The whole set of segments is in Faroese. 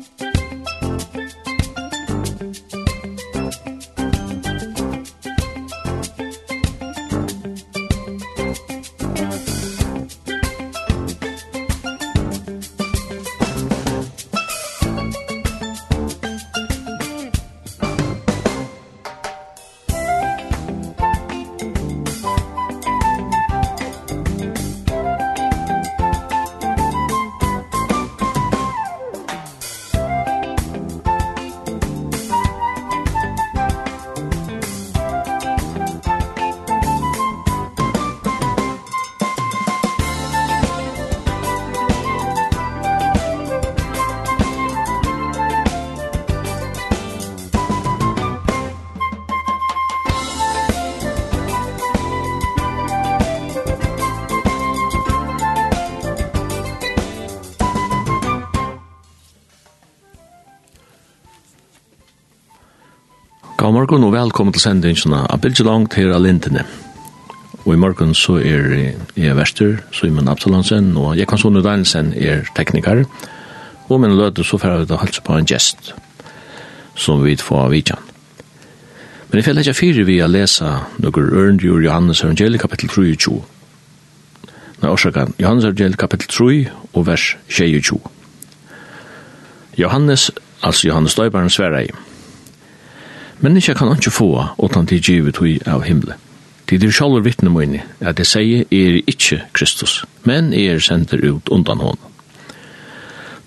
Musik morgen og velkommen til sendingene av Bilge Langt her av Lintene. Og i morgen så er jeg verster, Simon Absalonsen, og jeg kan sånne Danielsen er tekniker. Og min løte så får vi da og halse på en gest, som vi får av vidjan. Men jeg føler ikke fire vi har lese noen ørendjur Johannes evangeliet kapittel 23. Nei, årsaken, Johannes evangeliet kapittel 3 og vers 22. Johannes, altså Johannes Døyberen, sverer men ikkje kan ikkje få utan til givet hui av himmelen. Tid er sjalv vittne mine at jeg sier er ikkje Kristus, men er sender ut undan hånd.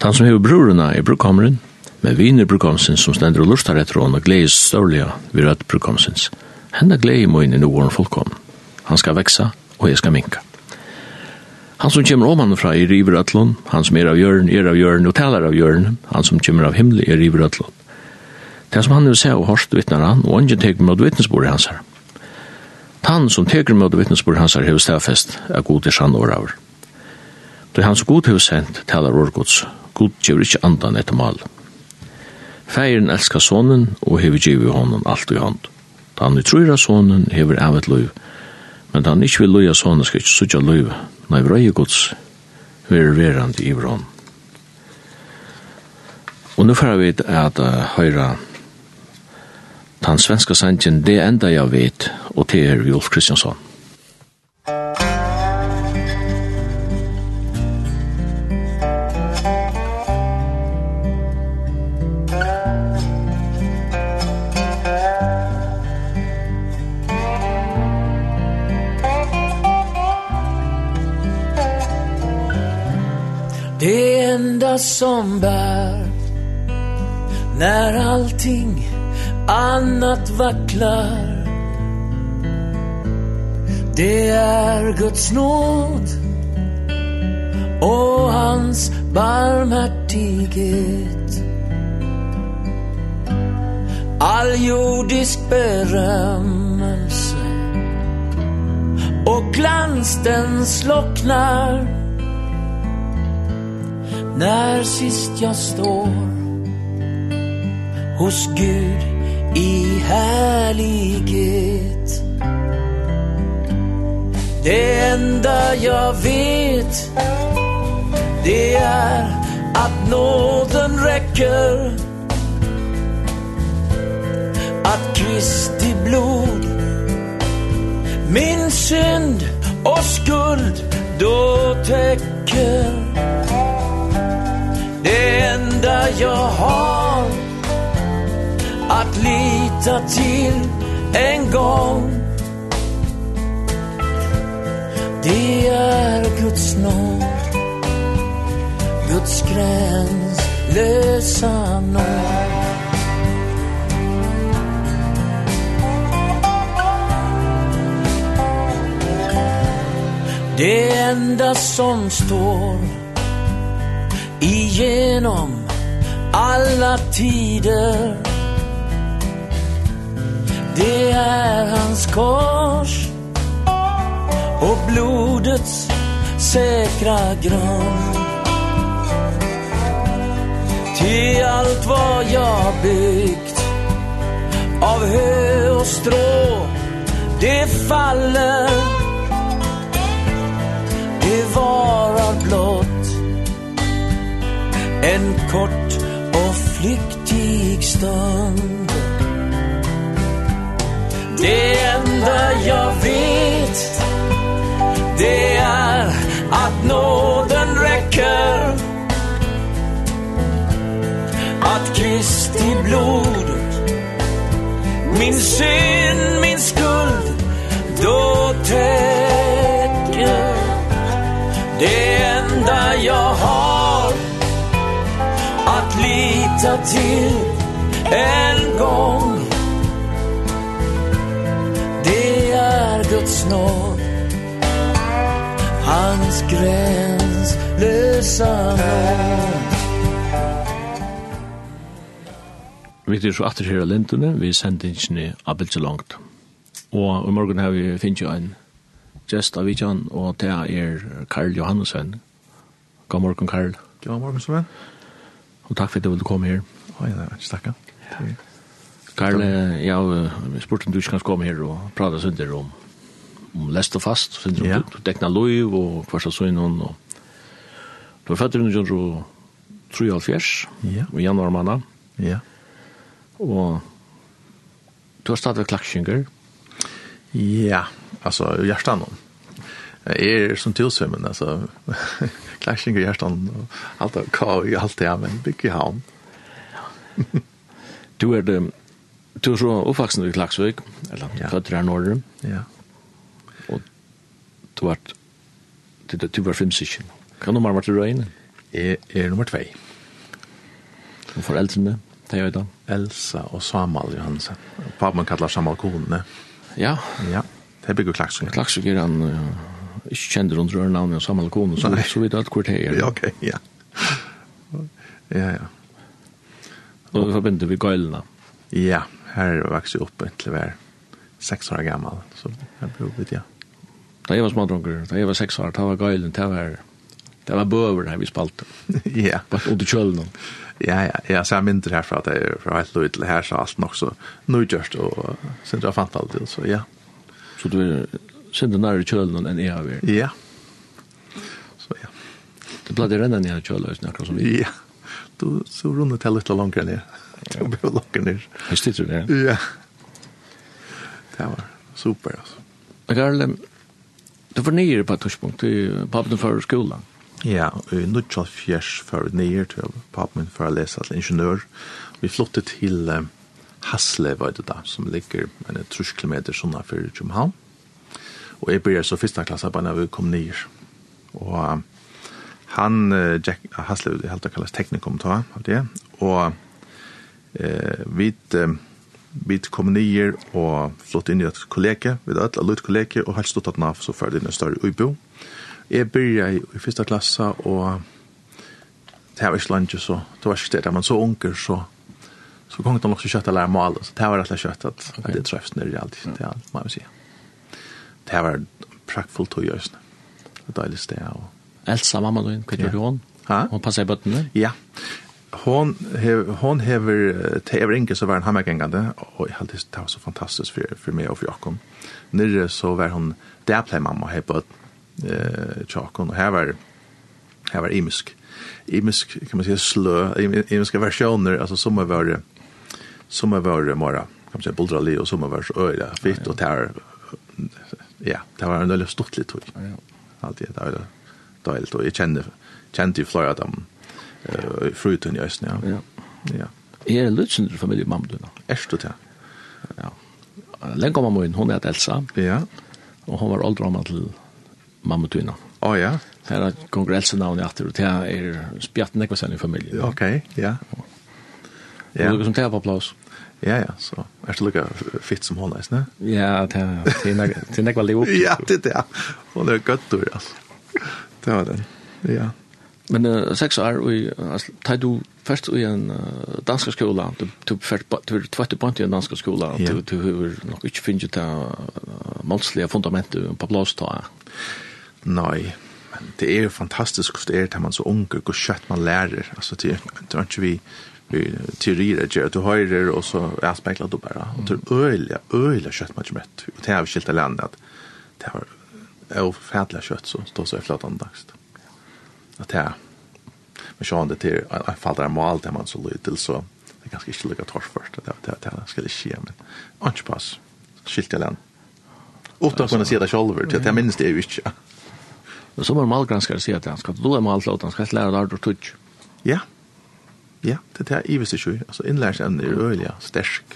Han som hever brorna er brukkammeren, men viner brukkamsen som stender og lustar etter hånd og gledes størlige ved rødt brukkamsens. Henne gleder mine nu våren fullkom. Han skal veksa, og jeg skal minka. Han som kommer om fra er river atlon, han som er av jørn er av jørn og taler av jørn, han som kommer av himmel er river atlon. Det som han vil se og hørst vittnar han, og ingen teker mot vittnesbordet hans her. Han som teker mot vittnesbordet hans her, hever stedfest, er god i sann år over. Det er han som god hever sendt, talar årgods. God gjør ikke andan etter mal. Feiren elskar sonen, og hever giv i hånden alt i hånd. Da han tror trøyra sonen, hever av et løyv. Men da han ikke vil løya sonen, skal ikke sutja løyv. Nei, vrøy gods, ver verand i vrån. Og nu får vi at uh, høyra Den svenska sangen, det enda jag vet, och det är Ulf Kristiansson. Det enda som bär När allting annat vacklar. Det är Guds nåd och hans barmhärtighet. All jordisk berömmelse och glans den slocknar När sist jag står hos Gud i härlighet Det enda jag vet Det är att nåden räcker. Att Kristi blod Min synd och skuld då täcker. Det enda jag har att lita till en gång. Det är Guds nåd. Guds gräns lösa nåd. Det enda som står Igenom alla tider Det är hans kors Och blodets säkra grund Till allt vad jag byggt Av hö och strå Det faller. Det varar blott. En kort och flyktig stund. Det enda jag vet Det är att nåden räcker. Att Kristi blod Min synd, min skuld Då täcker. Det enda jag har Att lita till en gång. Guds nåd Hans gränslösa nåd Vi er så atter her av lintene, vi sender ikke ned Abel så langt. Og i morgen har vi finnet jo en gjest av Vidjan, og det er Karl Johannesson. God morgen, Karl. God morgen, Sven. Og takk for at du ville komme her. Oi, det er ikke takk. Karl, jeg har spurt om du ikke kan komme her og prate sønder om om lest og fast, så du ja. dekna loiv og kvarsa søgnon. Og... Du var født i 1973, ja. i januar manna. Ja. Og du har stadig klakksynger. Ja, altså hjertan om. Jeg er som tilsvimmen, altså klaksjinger hjertan, og alt av kav, alt det, men bygg i havn. du er det, du er så oppvaksen i Klaksvik, eller ja. født her nordre. Ja du var du var filmsikken. Kan nummer vært i røyene? Jeg er nummer 2. Og foreldrene, det er jo da? Elsa og Samal Johansen. Papen kallar Samal Kone. Ja. Ja, det bygger Klaksvig. Klaksvig er han, ikke kjenner rundt røyene navnet av Samal Kone, så, så vidt alt hvor det er. Ja, ok, ja. Ja, ja. Og vi forbinder vi gøylene. Ja, her vokste jeg opp til å være seks år gammel, så her ble oppvitt, ja. Da jeg var smådrunker, da jeg var seks år, da var gøylen, da var, da var bøver her vi spalte. ja. Bare under kjølen. Ja, ja, ja, så jeg mindre herfra at jeg fra helt løy til her, så alt nok så nøygjørst og sindra fant alt det, så ja. Så du er sindra nærmere kjølen enn jeg har vært? Ja. Så ja. Det ble det rennet ned kjølen, akkurat som vi. Ja, du, så rundet jeg litt langere ned. Du ble langere ned. Jeg styrte det, ja. Ja. Det var super, altså. Karle, Du var nere på et tidspunkt, pappen for skolan. Ja, i Nudjal Fjers för nere til pappen for å lese til ingeniør. Vi flyttet til um, Hasle, var det da, som ligger en trusk kilometer sånn for København. Og jeg blir så første klasse bare når vi kom nere. Og um, han, uh, Jack Hasle, det helt kalles teknikum, ta av det. Og eh, vi... Uh, vi kom nyer og flott inn i et kollege, vi hadde et litt kollege, og helst stått at NAF så ferdig inn i større uibo. Jeg begynte i første klasse, og det var ikke langt, så det var ikke det, men så unger, så så kom de også kjøtt att lære mål, så det var rett og slett at, det treffes nere i alt, det er alt, må jeg si. Det var praktfullt tog i øsene. Det var deilig sted. Elsa, mamma, du, hva gjør du henne? Hon passar i bøttene? Ja hon hev, hon hever tever inke så var han hammergängande och jag hade det var så fantastiskt för för mig och för Jakob. Nere så var hon där play mamma här på eh Jakob och här var här var imisk imisk kan man säga slö imiska versioner alltså som var det som var mera kan man säga buldrali och som var så öra fitt och tär ja det var en väldigt stort litet tog. Allt det där då då jag kände kände ju flera av dem eh fruten i Østen, ja. Ja. Er lutsen til familie mamma du da? Erst du til? Ja. Lenge mamma min, hon heter Elsa. Ja. Og hon var oldre mamma til mamma du innan. Å ja. Her er kongressenavnet etter, og det er spjatt nekva sen i familien. Okej, ja. Ja. Og du som tar på plass. Ja, ja, så Är det lukka fitt som hon är, ikke? Ja, det er nekva liv opp. Ja, det er det. är er då alltså. Det var den. Ja. Men uh, sex år, og altså, tar du først i en uh, dansk skola, du, du først du er tvett på en dansk skola, yeah. du, du har nok ikke finnet det uh, målslige fundamentet på plass ta. Nej. men det är ju fantastiskt hvordan det är til man så unge, hvor kjøtt man lärer alltså det, det er ikke vi teorier at du høyrer, och så er spekler du bara. Och det er öliga øyelig kjøtt man ikke møtt. Og det har vi skilt alene at det er är fædelig kött så står så i flatan dagst. Mm att det är men så det till jag fattar mål där man så lite så det kanske inte lika torrt först att det det skal ikke skje, men ikke pass skilt land utan kunna se det själv till att jag minns det ju inte Men så var malgranskare sier at han skal du er malslått, han skal lære deg å tutsk. Ja, ja, det er i visst ikke. Altså innlæringsemne er øyelig, stersk.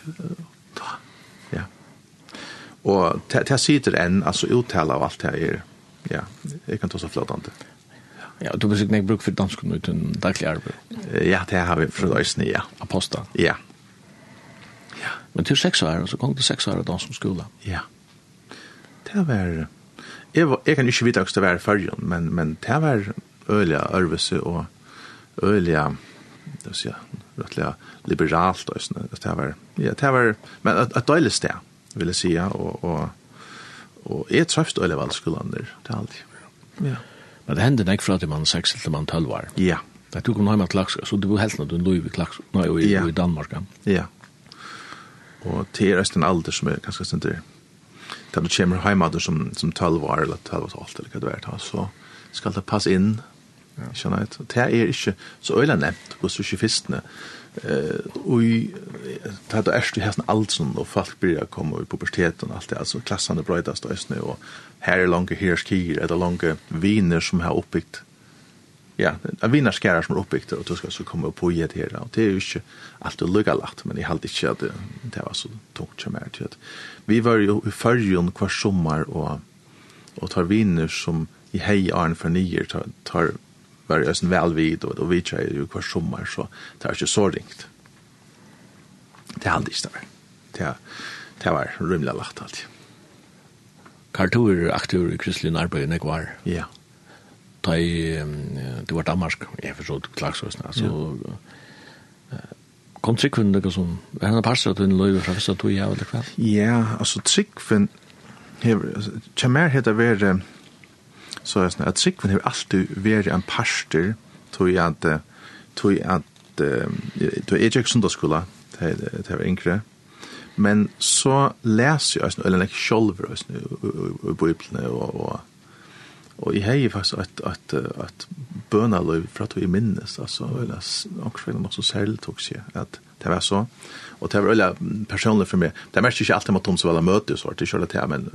Ja. Og det sitter en, altså uttale av alt det er, ja, jeg kan ta så flott an det. Ja, du besikt ikke bruk for dansk uten daglig arbeid. Ja, det har vi fra Øysene, ja. Aposta? Ja. ja. Men til seks år, så kom det seks år av dansk skola. Ja. Det var... Jeg, var, jeg kan ikke vite hva det var i før, men, men det var øyelig ørvelse og øyelig, det vil si, rettelig liberalt og sånn. Det var, ja, det var, men et, et døylig sted, vil jeg si, og, og, og jeg trøft øyelig valgskolen der, det er alltid. Ja. Men det hendte näck fra att man sex til man 12 var. Ja. Det tog hon hem att lax så det var helst helt du då i klaks, nei, og i, ja. i Danmark. Ja. Och det är resten alder som er ganske sent där. Där du kommer hjemme att som som 12 år eller 12 år allt eller hva det är så skal det passe inn, Ja. Sjönna ut. Det er ikke så øyla nevnt, hos du ikke fistene, Eh och det är det hesten alt som og folk blir å komme i puberteten og alt det altså klassene brödas då är snö her er lange hierarkier, eller lange viner som har oppbyggt ja, en vinnarskærer som er oppbyggt, og du skal så komme på ge det her, og det er jo ikke alt det lukket lagt, men jeg halte ikke at det, det var så tungt som er til. Vi var jo i førjen hver sommer, og, og tar vinner som i hei arn for nyer, tar, tar var jo sånn velvid, og, og vi tjejer jo hver sommer, så det er ikke så ringt. Det halte ikke det var. Det, det var rymlig lagt alltid. Kartur aktur i kristelig arbeid enn jeg var. Ja. Da i, det var Danmark, jeg forstod klagsøsene, altså, kom tryggvind det som, er han parser at hun løy fra første tog jeg eller hva? Ja, altså tryggvind, kjemmer heter være, så er sånn, at tryggvind har alltid vært en parster, tog jeg at, tog jeg at, tog jeg ikke sundagsskola, det var yngre, Men så leser jeg eller ikke selv i Bibelen og, og, og jeg har faktisk at, at, at bønaløy fra at vi minnes, altså, eller akkurat noe så selv tok seg, at det var så, og det var veldig personlig for meg, det er mest ikke alltid med Tom som vel møte, så og det kjører til, men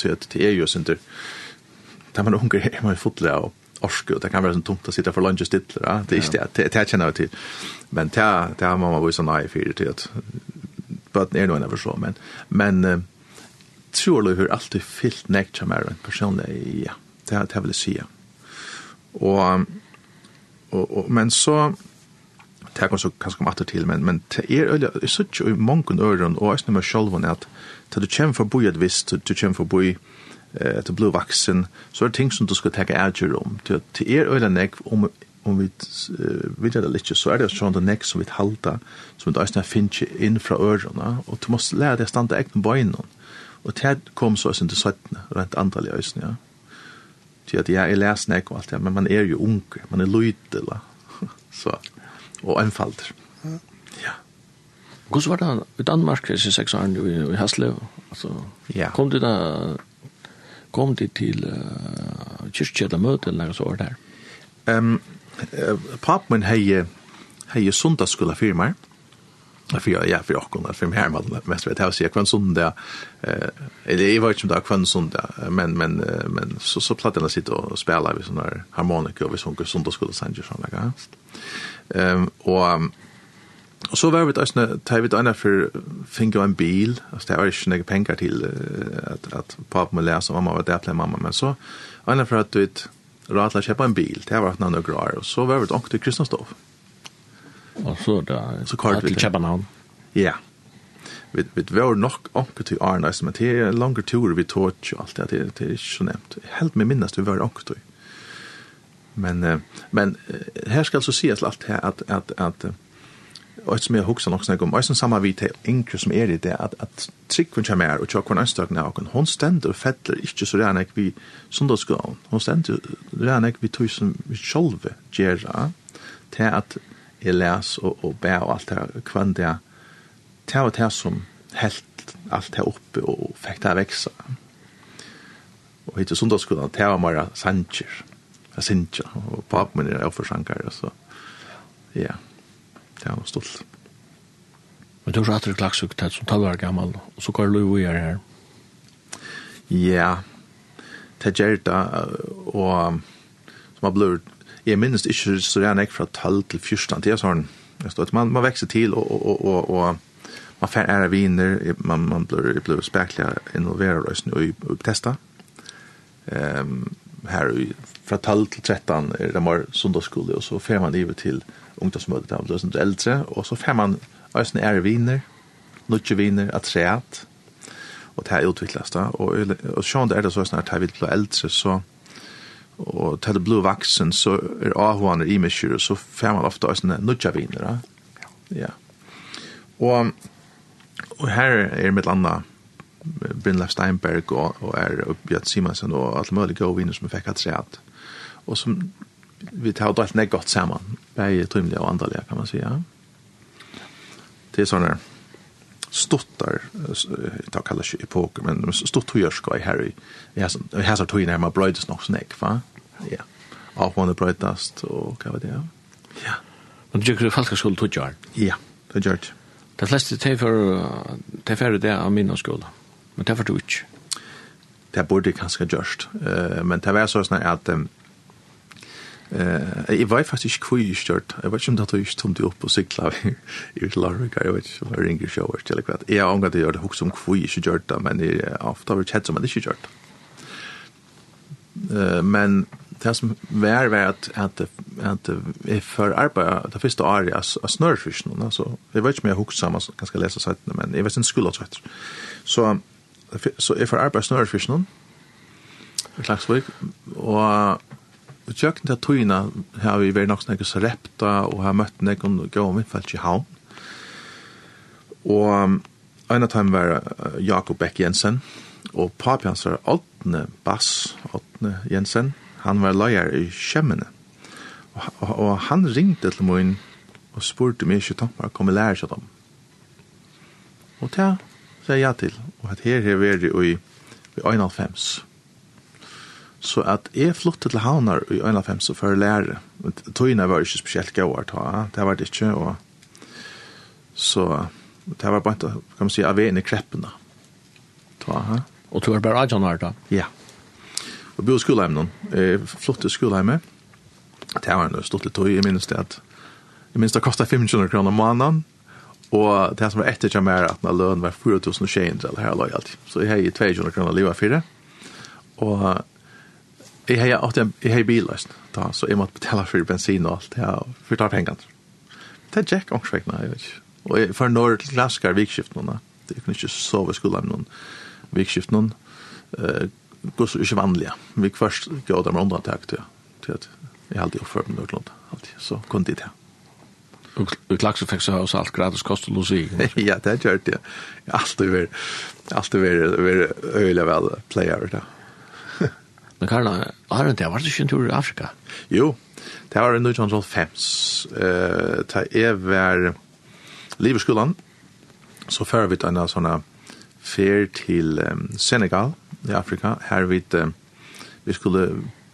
til at det er jo sånn, det man unger er man fotlig av, orske, og det kan være sånn tomt å sitte for lunge stille, det er ikke det, det kjenner jeg til, men det er man var så nei for det til at bøten er noen av så, men, men uh, tror du hur alltid fyllt nekt som er en personlig, ja, det, det vil jeg si. Og, og, og, men så, det kan så kanskje komme atter til, men, men det er øyla, jeg sier ikke i mange øren, og jeg snømmer selv at til du kommer for fra boi et visst, du kommer for fra boi eh, til blå vaksen, så er det ting som du skal tenke ærger om. til til er øyla nek om om vi uh, vet det litt, så er det sånn det nek som vi halda, som vi da finner finnes inn fra ørene, og du må lære deg å stande egne bøyene. Og til kom så sin til 17, rent antall i øyne, ja. Til at jeg er lesen ikke og alt det, men man er jo unge, man er lydel, så, og enfalder. Ja. Hvordan var det i Danmark, i seks år, i Hasle? Altså, ja. Kom du da, kom du til uh, kyrkje eller møte, eller noe så var det her? Um, Pappen hei hei sundagsskola fyrir meg. För ja, för jag kunde för mig hemma mest vet jag ser kvann söndag eh eller jag vet inte om det kvann söndag men men men så så plattarna sitter och spelar vi såna harmonika och vi sjunger söndagsskola sanger såna där. Ehm och Og så var vi også, da vi da for finge en bil, altså det var ikke noen penger til at, at pappa må lese, mamma var der, mamma, men så, og for at du vet, råd til å en bil, det var någon noen år, så var det till Kristianstov. Og så da, så kort vi til København. Ja. Vi, vi var nok onkel til Arne, men det er langer tur vi tog og alt det, det, er ikke så nevnt. Helt med minnest vi var onkel til. Men, men her skal så sies alt her at, at, at, och som jag huxar också om, och som samma vi till enkla som är det att att trick kun chamär och jag kunde stå när och hon ständ och fettler inte så där när vi söndagsgång hon ständ där när vi tusen vi själva gera till att jag läs och och bæ och allt det kvant det till och till som helt allt det uppe och fick det växa och hitta söndagsgång till var mera sancher sancher och pappa men är offersankar så ja. yeah det var stolt. Men du har hatt det klagsuk til som talvar gammal, og så går du i er her. Ja, det gjør det, og som har blivit, jeg minnes ikke så gjerne ikke fra 12 til 14, det er sånn, man, man vekser til, og, og, og, og man får ära viner, man, man blir, blir spekliga involverad och nu i upptesta. Um, här i, fra 12 till 13 är det mer sundagsskola och så fer man livet till ungdomsmøte da, det er sånn eldre, og så får man øyne ære viner, nødje viner, atreat, og det er utvikles da, og, og sånn er det så sånn at jeg vil bli eldre, så og til det blir vaksen, så er avhående i meg og så får man ofte øyne nødje viner da. Ja. Og, og her er mitt landa, Brynleif Steinberg og, og er Bjørn Simonsen og alle mulige gode viner som jeg fikk at seg. Og som vi tar dalt ned godt saman, begge tymlige og andalige, kan man si. Ja. Det er sånne stuttar, jeg tar kallar ikke epoker, men stutt høyerska i Harry, i hæsar tøyene her, man brøydes nok snakk, va? Ja. Avmåne man brøydast, og hva var det, ja? Ja. Men du tykker falska skuld tøyjar? Ja, det tøyjar. Det fleste tøyfer det av min skole, men tøyfer du ikke? Det borde kanskje gjørst, men det var sånn at Eh, jeg var faktisk ikke hvor jeg størt. Jeg vet ikke om det er tomt i opp og sykla i Larvik, jeg vet ikke om det ringer sjåver til kvart. Jeg har omgått å gjøre det hos om hvor jeg ikke gjør det, men jeg har ofte vært kjent som jeg ikke gjør det. Men det som var, var at, at, at jeg før arbeid, det første året, av snør først altså, jeg vet ikke om jeg har hos sammen, jeg skal lese settene, men jeg vet ikke skulle ha etter. Så, så jeg før arbeid snør først i Klagsvik, og Og tjøkken til tøyene har vi vært nok snakke så repta, og har møtt noen gå om innfalt i havn. Og en av dem var Jakob Beck Jensen, og papi hans var Åtne Bass, Åtne Jensen. Han var leier i Kjemmene. Og, og og han ringte til min og spurte meg ikke om jeg kom og lære seg dem. Og det sa jeg ja til. Og at her har vært i, i 1,5. Så at jeg flyttet til Havnar i 1995 for å lære. Tøyene var ikke spesielt gøy å ta, det var det ikke. Og... Så det var bare, kan man si, av en i kreppene. Ta, ha? Og du var bare Ajan Janar da? Ja. Og bo i skoleheimen. Jeg flyttet til skoleheimen. Det var en stortlig tøy, jeg minnes det at jeg minnes det kostet 500 kroner måneden. Og det som var etter kjem er at løn var 4.600 eller her og alltid. Så jeg har 200 kroner livet fire. Og jeg har alltid jeg har billøst, da, så jeg måtte betale for bensin og alt, ja, for å ta pengene. Det er Jack ångsvekkene, jeg vet ikke. Og jeg, for når raskar vikskiften nå, det kunne ikke sove i skolen noen vikskiften noen, uh, går så ikke vanlige. Vi først går dem rundt antak til, til at jeg alltid oppfører meg noe alltid, så kunne de det. Og klakse fikk så også alt gratis kost og losi. ja, det er kjørt, ja. Alt er veldig, alt er veldig, veldig øyelig vel player, ja. Men Karla, har det var ikke en tur i Afrika? Jo, det var en 1905. Uh, det er var Liverskolan, så fører vi en sånn fer til um, Senegal i Afrika. Her vi, uh, vi skulle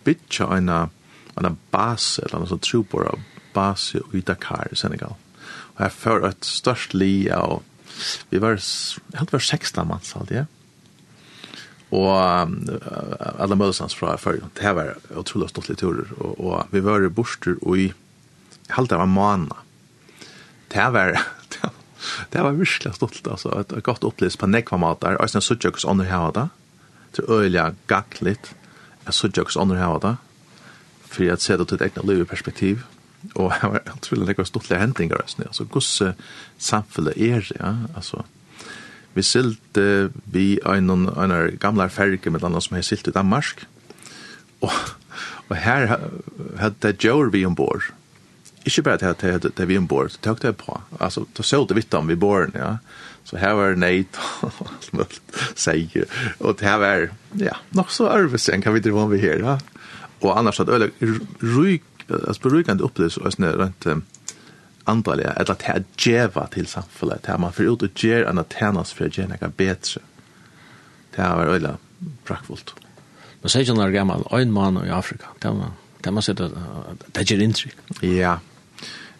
bytja en, en base, eller en sånn trupor av base i Dakar i Senegal. Og her fører et størst li av, vi var, helt var 16 manns alt, ja og um, alle mödelsans fra før. Det her var utrolig stort litt turer og, og vi var i borster og i halvt av en månad. Det her var det var virkelig stort, altså. Et godt opplevelse på nekva mater. Og jeg synes ikke hvordan andre har det. Det er øyelig gakk litt. Jeg synes ikke også andre har da, For jeg ser det til et egnet liv i perspektiv. Og jeg var utrolig nekva stolt av hendinger. Altså, hvordan samfunnet er ja. Altså, Vi silte vi en, en gamla ferge med andre som har silt i Danmark. Og, og her hadde det gjør vi ombord. Ikke bare det hadde det, vi ombord, det tok det på. Altså, det så det vitt om vi bor, ja. Så her var neid og alt mulig. Og det her var, ja, nok så arvesen kan vi drive om vi her, ja. Og annars hadde det øyne rykende opplevelse, og sånn rent, andaliga, eller til at djeva til samfunnet, til at man får ut og gjer enn at tjenas for å gjer nekka betre. Det var øyla prakkfullt. Nå sier jeg når gammal, øyn mann i Afrika, det man det man sier, det gjer inntrykk. Ja,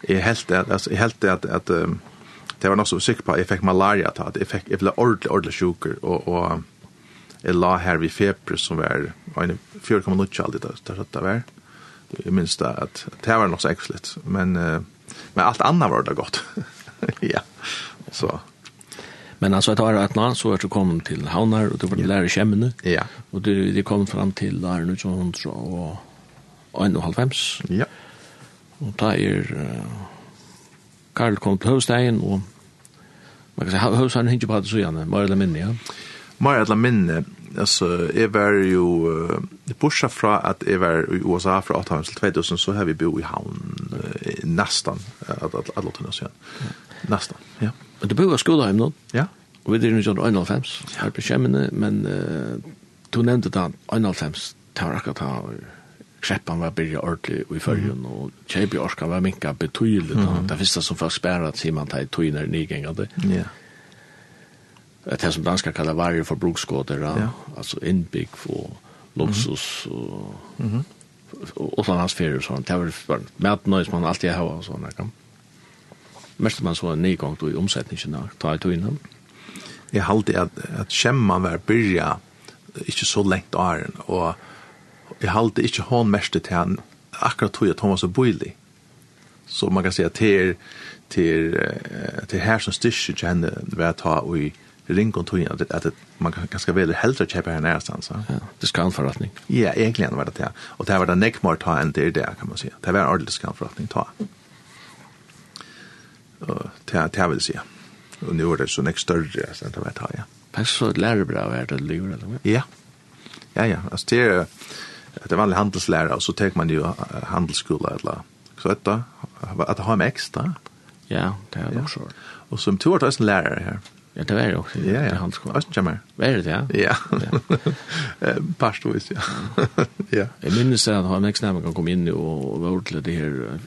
jeg helt det, altså, jeg helt det at, at um, det var noe som sikker på, jeg fikk malaria ta, jeg fikk, jeg ble ordentlig, ordentlig sjuker, og, og jeg la her vid feber som var, 4,0 aldri, det var, jeg minns det, at det var noe så ekslitt, men, uh, Men allt annat var det gott. ja. Så. Men alltså jag tar att när så att du kom till Havnar och du var lärare i. Ja. Och du det kom fram till där nu så hon så och och en och halv fems. Ja. Och där er uh, Karl kom till Höstein och man kan säga Höstein hängde på det så gärna. Mer eller mindre. Ja. Mer eller minne alltså jag var ju uh, pusha fra at jag var i USA fra 8 till 2000 så har vi bo i havn uh, nästan att att alla oss sen. Nästan. Ja. Men du bor i skolhem då? Ja. Och vi det nu sån 95 här på Schemene men uh, du nämnde då 95 Taraka Tower. Kreppan var byrja ordentlig i fyrjun, og Kjeipi Orska var minka betydelig. Mm. Det første som folk spæra at man, tar i tøyner nygengade. Ja. Yeah det er som danskar kallar varje forbruksgåder, ja. altså innbygg och luxus och, mm -hmm. og och sådana hans ferier och sånt. Det var bare mätnöj som man alltid har og sånn, sådana. Mest man så en nedgång då i omsetningen, da, ta i tog Jeg Jag halte at, at kämman var byrja ikke så längt åren och jag halte ikke hånd mest til han akkurat tog at han var så bøylig. Så man kan si säga til, till til her som styrs ju henne å ta og i ringa tog in att att man kan ska väl hellre köpa här nästan så. Ja, det ska. Ja, egentligen var det det. Och det var det neck more ta än det där kan man säga. Det var ordentligt ska ta. Och det det vill säga. Och nu är det så next större så det var ta ja. Passar det lära bra är det lura eller? Ja. Ja ja, alltså det är det var vanlig handelslärare och så tar man ju handelsskola eller så att att ha en extra. Ja, det är också. Och som två år en lärare här. Ja, det var också. Ja, ja. Hans ska. Östen kommer. Var det ja? Ja. Pastvis, ja. ja. Jag minns att han nästa vecka kom in och var till det här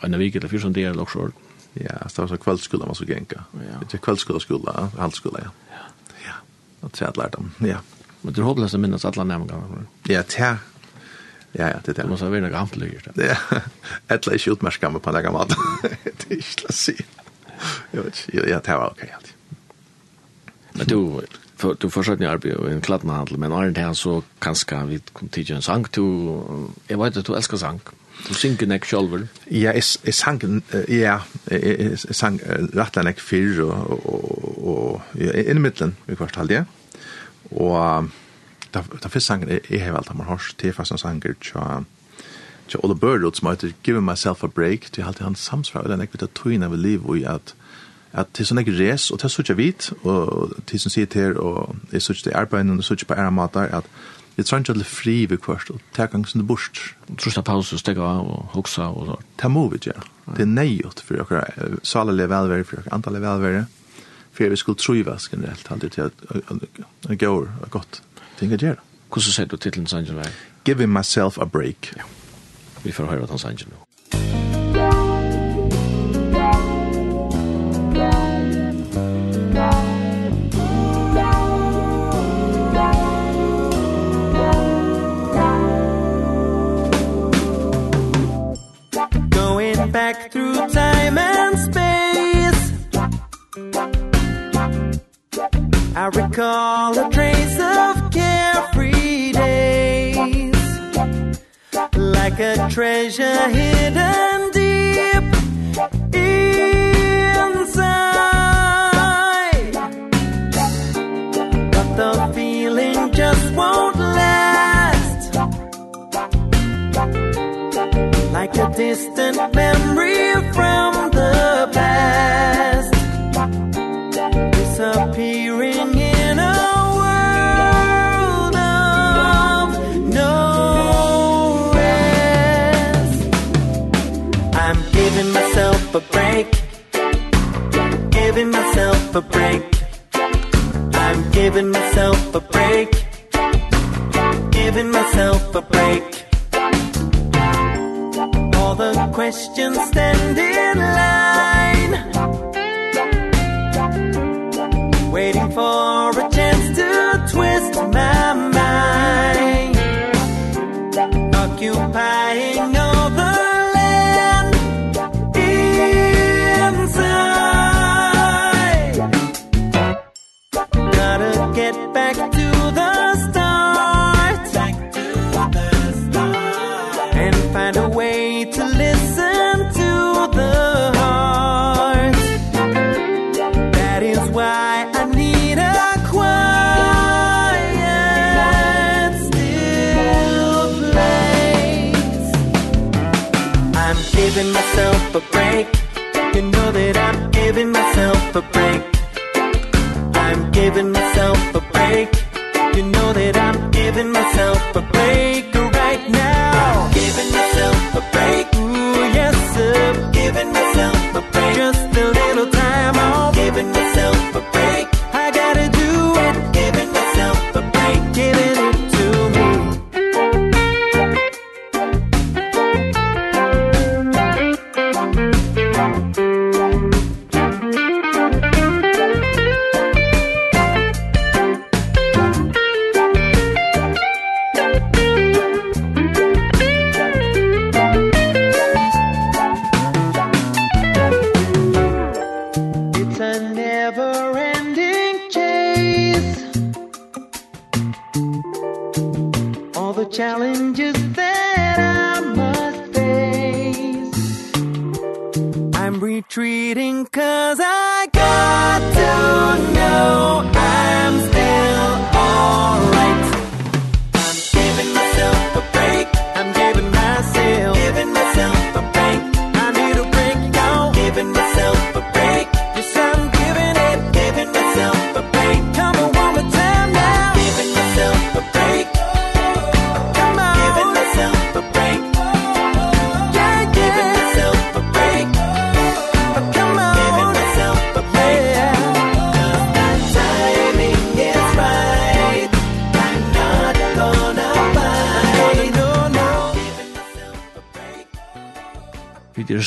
en av vecka eller fjorton dagar också. Ja, så var så kvällsskola man så gänka. Ja. Det kvällsskola skola, halvskola, ja. Ja. Ja. Och så lärde dem. Ja. Men du hoppas att minnas alla nämningar. Ja, tja. Ja, ja, det där. Du måste ha vara några gamla Ja. Ettla är skjutmärskamme på en några mat. Det är inte så. Jag vet inte. Ja, det var okej alltid. Men du, för, du fortsätter ju arbete i en kladnahandel, men är det här så kanske vi kom till en sang. Du, jag vet att du älskar sang. Du synker nek sjolver. Ja, jeg, jeg sang, ja, jeg, sang rettelig nek fyr, og, og, og ja, inn i middelen i hvert ja. Og da, da første sangen jeg, jeg har valgt ham hos, det er faktisk en sanger tja, tja Ola Børrud som heter Give Myself a Break, det er alltid han samsvar og den er ikke vidt at tøyne av liv og i at, at til sånn ikke res, og til sånn ikke vit, og til sånn sier til, og jeg sånn til arbeid, og sånn ikke på ære mater, at jeg tror ikke at det er fri ved kvart, og til gang som det bort. Trorsta pause, stegge av, og hoksa, og så. Det må vi gjøre. Det er nøyot for dere, salelig velvære, for dere, antallig velvære, for vi skulle trivas generelt, alltid til at det går godt. Ting er gjøre. Hvordan sier du titlen, Sanjel? Giving myself a break. Ja. Vi får høre hva han, Sanjel, nå. like a treasure hidden deep inside. But the feeling just won't last. Like a distant memory a break. Giving myself a break. I'm giving myself a break. Giving myself a break. All the questions stand in line. Waiting for a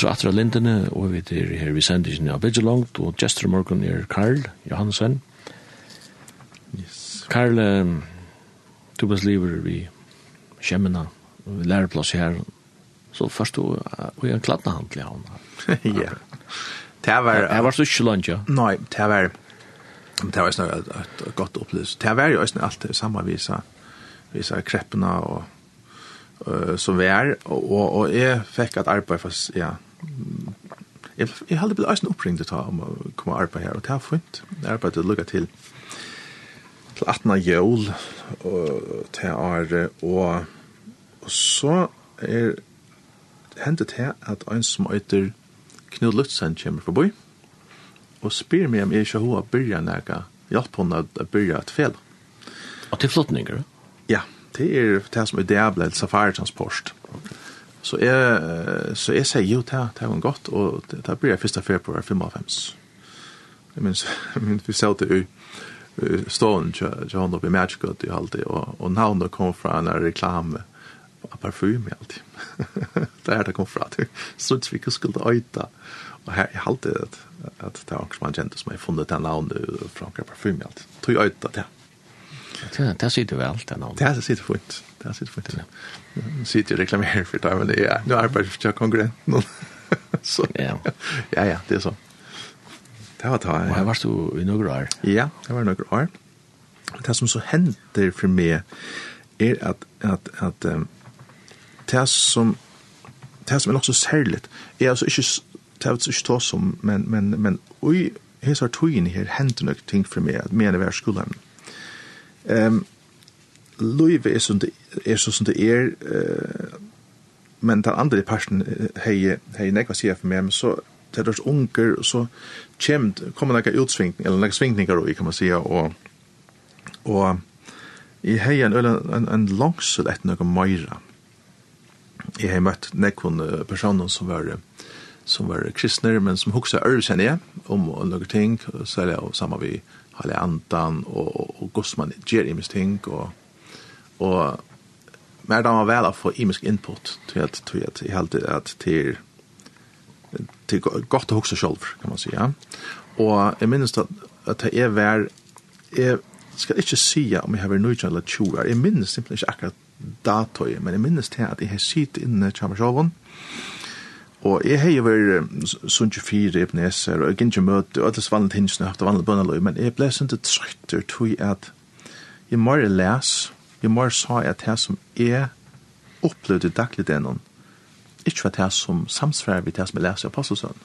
så atter av lindene, og vi er her vi sender ikke av Bidgelangt, og gestor morgen er Karl Johansen. Yes. Karl, um, du best lever vi kjemmene, og vi lærer plass her, så først du, og jeg kladde han til han. Ja. Det var... Det var så ikke langt, ja. Nei, det var... Det var snart et godt opplevelse. Det var jo snart alt det samme visa, visa kreppene og uh, som vi er, og, og, og jeg fikk et arbeid for, ja, jeg, jeg heldig ble eisen oppringt til om å komme og arbeide her, og det er fint. Jeg arbeidet lukket til til 18. jøl og til Are, og, og så er hendet til at en som heter Knud Lutzen kommer forbi, og spyr meg om jeg ikke har byrja nega, hjelp henne å byrja et fel. Og til flottninger? Ja, det er det som er det jeg ble safari-transport. Okay. Så jeg, så jeg sier jo, det, det var godt, og det, det blir jeg 1. februar 55. Jeg minns, jeg minns vi sier det jo, stålen til hånden oppe i Magic i halvtid, og, og navnet kom fra en reklame av parfum i halvtid. det er det kom fra, det struts vi ikke skulle øyta. Og her, jeg halvtid at, at det var som han kjente som jeg funnet den navnet fra en parfum i halvtid. Tog øyta det. Det sitter vel, det navnet. Det sitter fint. Det sitter fint, ja sitter och reklamerar för det, men det är, nu arbetar jag för konkurrenten. så, ja. ja, ja, det är så. Det var ta. Og her varst du i några år? Ja, det var några år. Det som så händer för mig är att, att, att um, det som det som är också särligt är alltså inte det er ikke så som men men men oj här så tog in här händer något ting för mig at mena vär skolan. Ehm um, Luive er som det er, så som det er uh, men den andre parten hei, hei nekva sier for meg, men så til deres unger, så kjem, kommer nekka utsvingning, eller nekka svingningar i, kan man sier, og, og i hei en, en, en langsel etter nekka meira. Jeg har møtt nekkon personer som var som var kristner, men som hoksa ørv, kjenner jeg, om noen ting, særlig og sammen vi Halle andan, og, og, og Gossman gjør imens ting, og og mer da man vel å få imisk input til at, til at, jeg at, at til, til godt å huske selv, kan man si, ja. Og jeg minnes at, at jeg er vær, jeg skal ikke si om jeg har vært nøytjent eller tjoer, jeg minnes simpelthen ikke akkurat datøy, men jeg minnes til at jeg har sitt inne Kjamarsjåvån, Og jeg har jo vært sånn 24 ebneser, og jeg gikk ikke møte, og alles vanlig tingene har hatt vanlig bønneløy, men jeg ble sånn til trøytter, tog jeg at jeg må les, Jeg må sa at det som jeg opplevde daglig det noen, ikke var det som samsvarer vi det som jeg leser i Apostelsøn.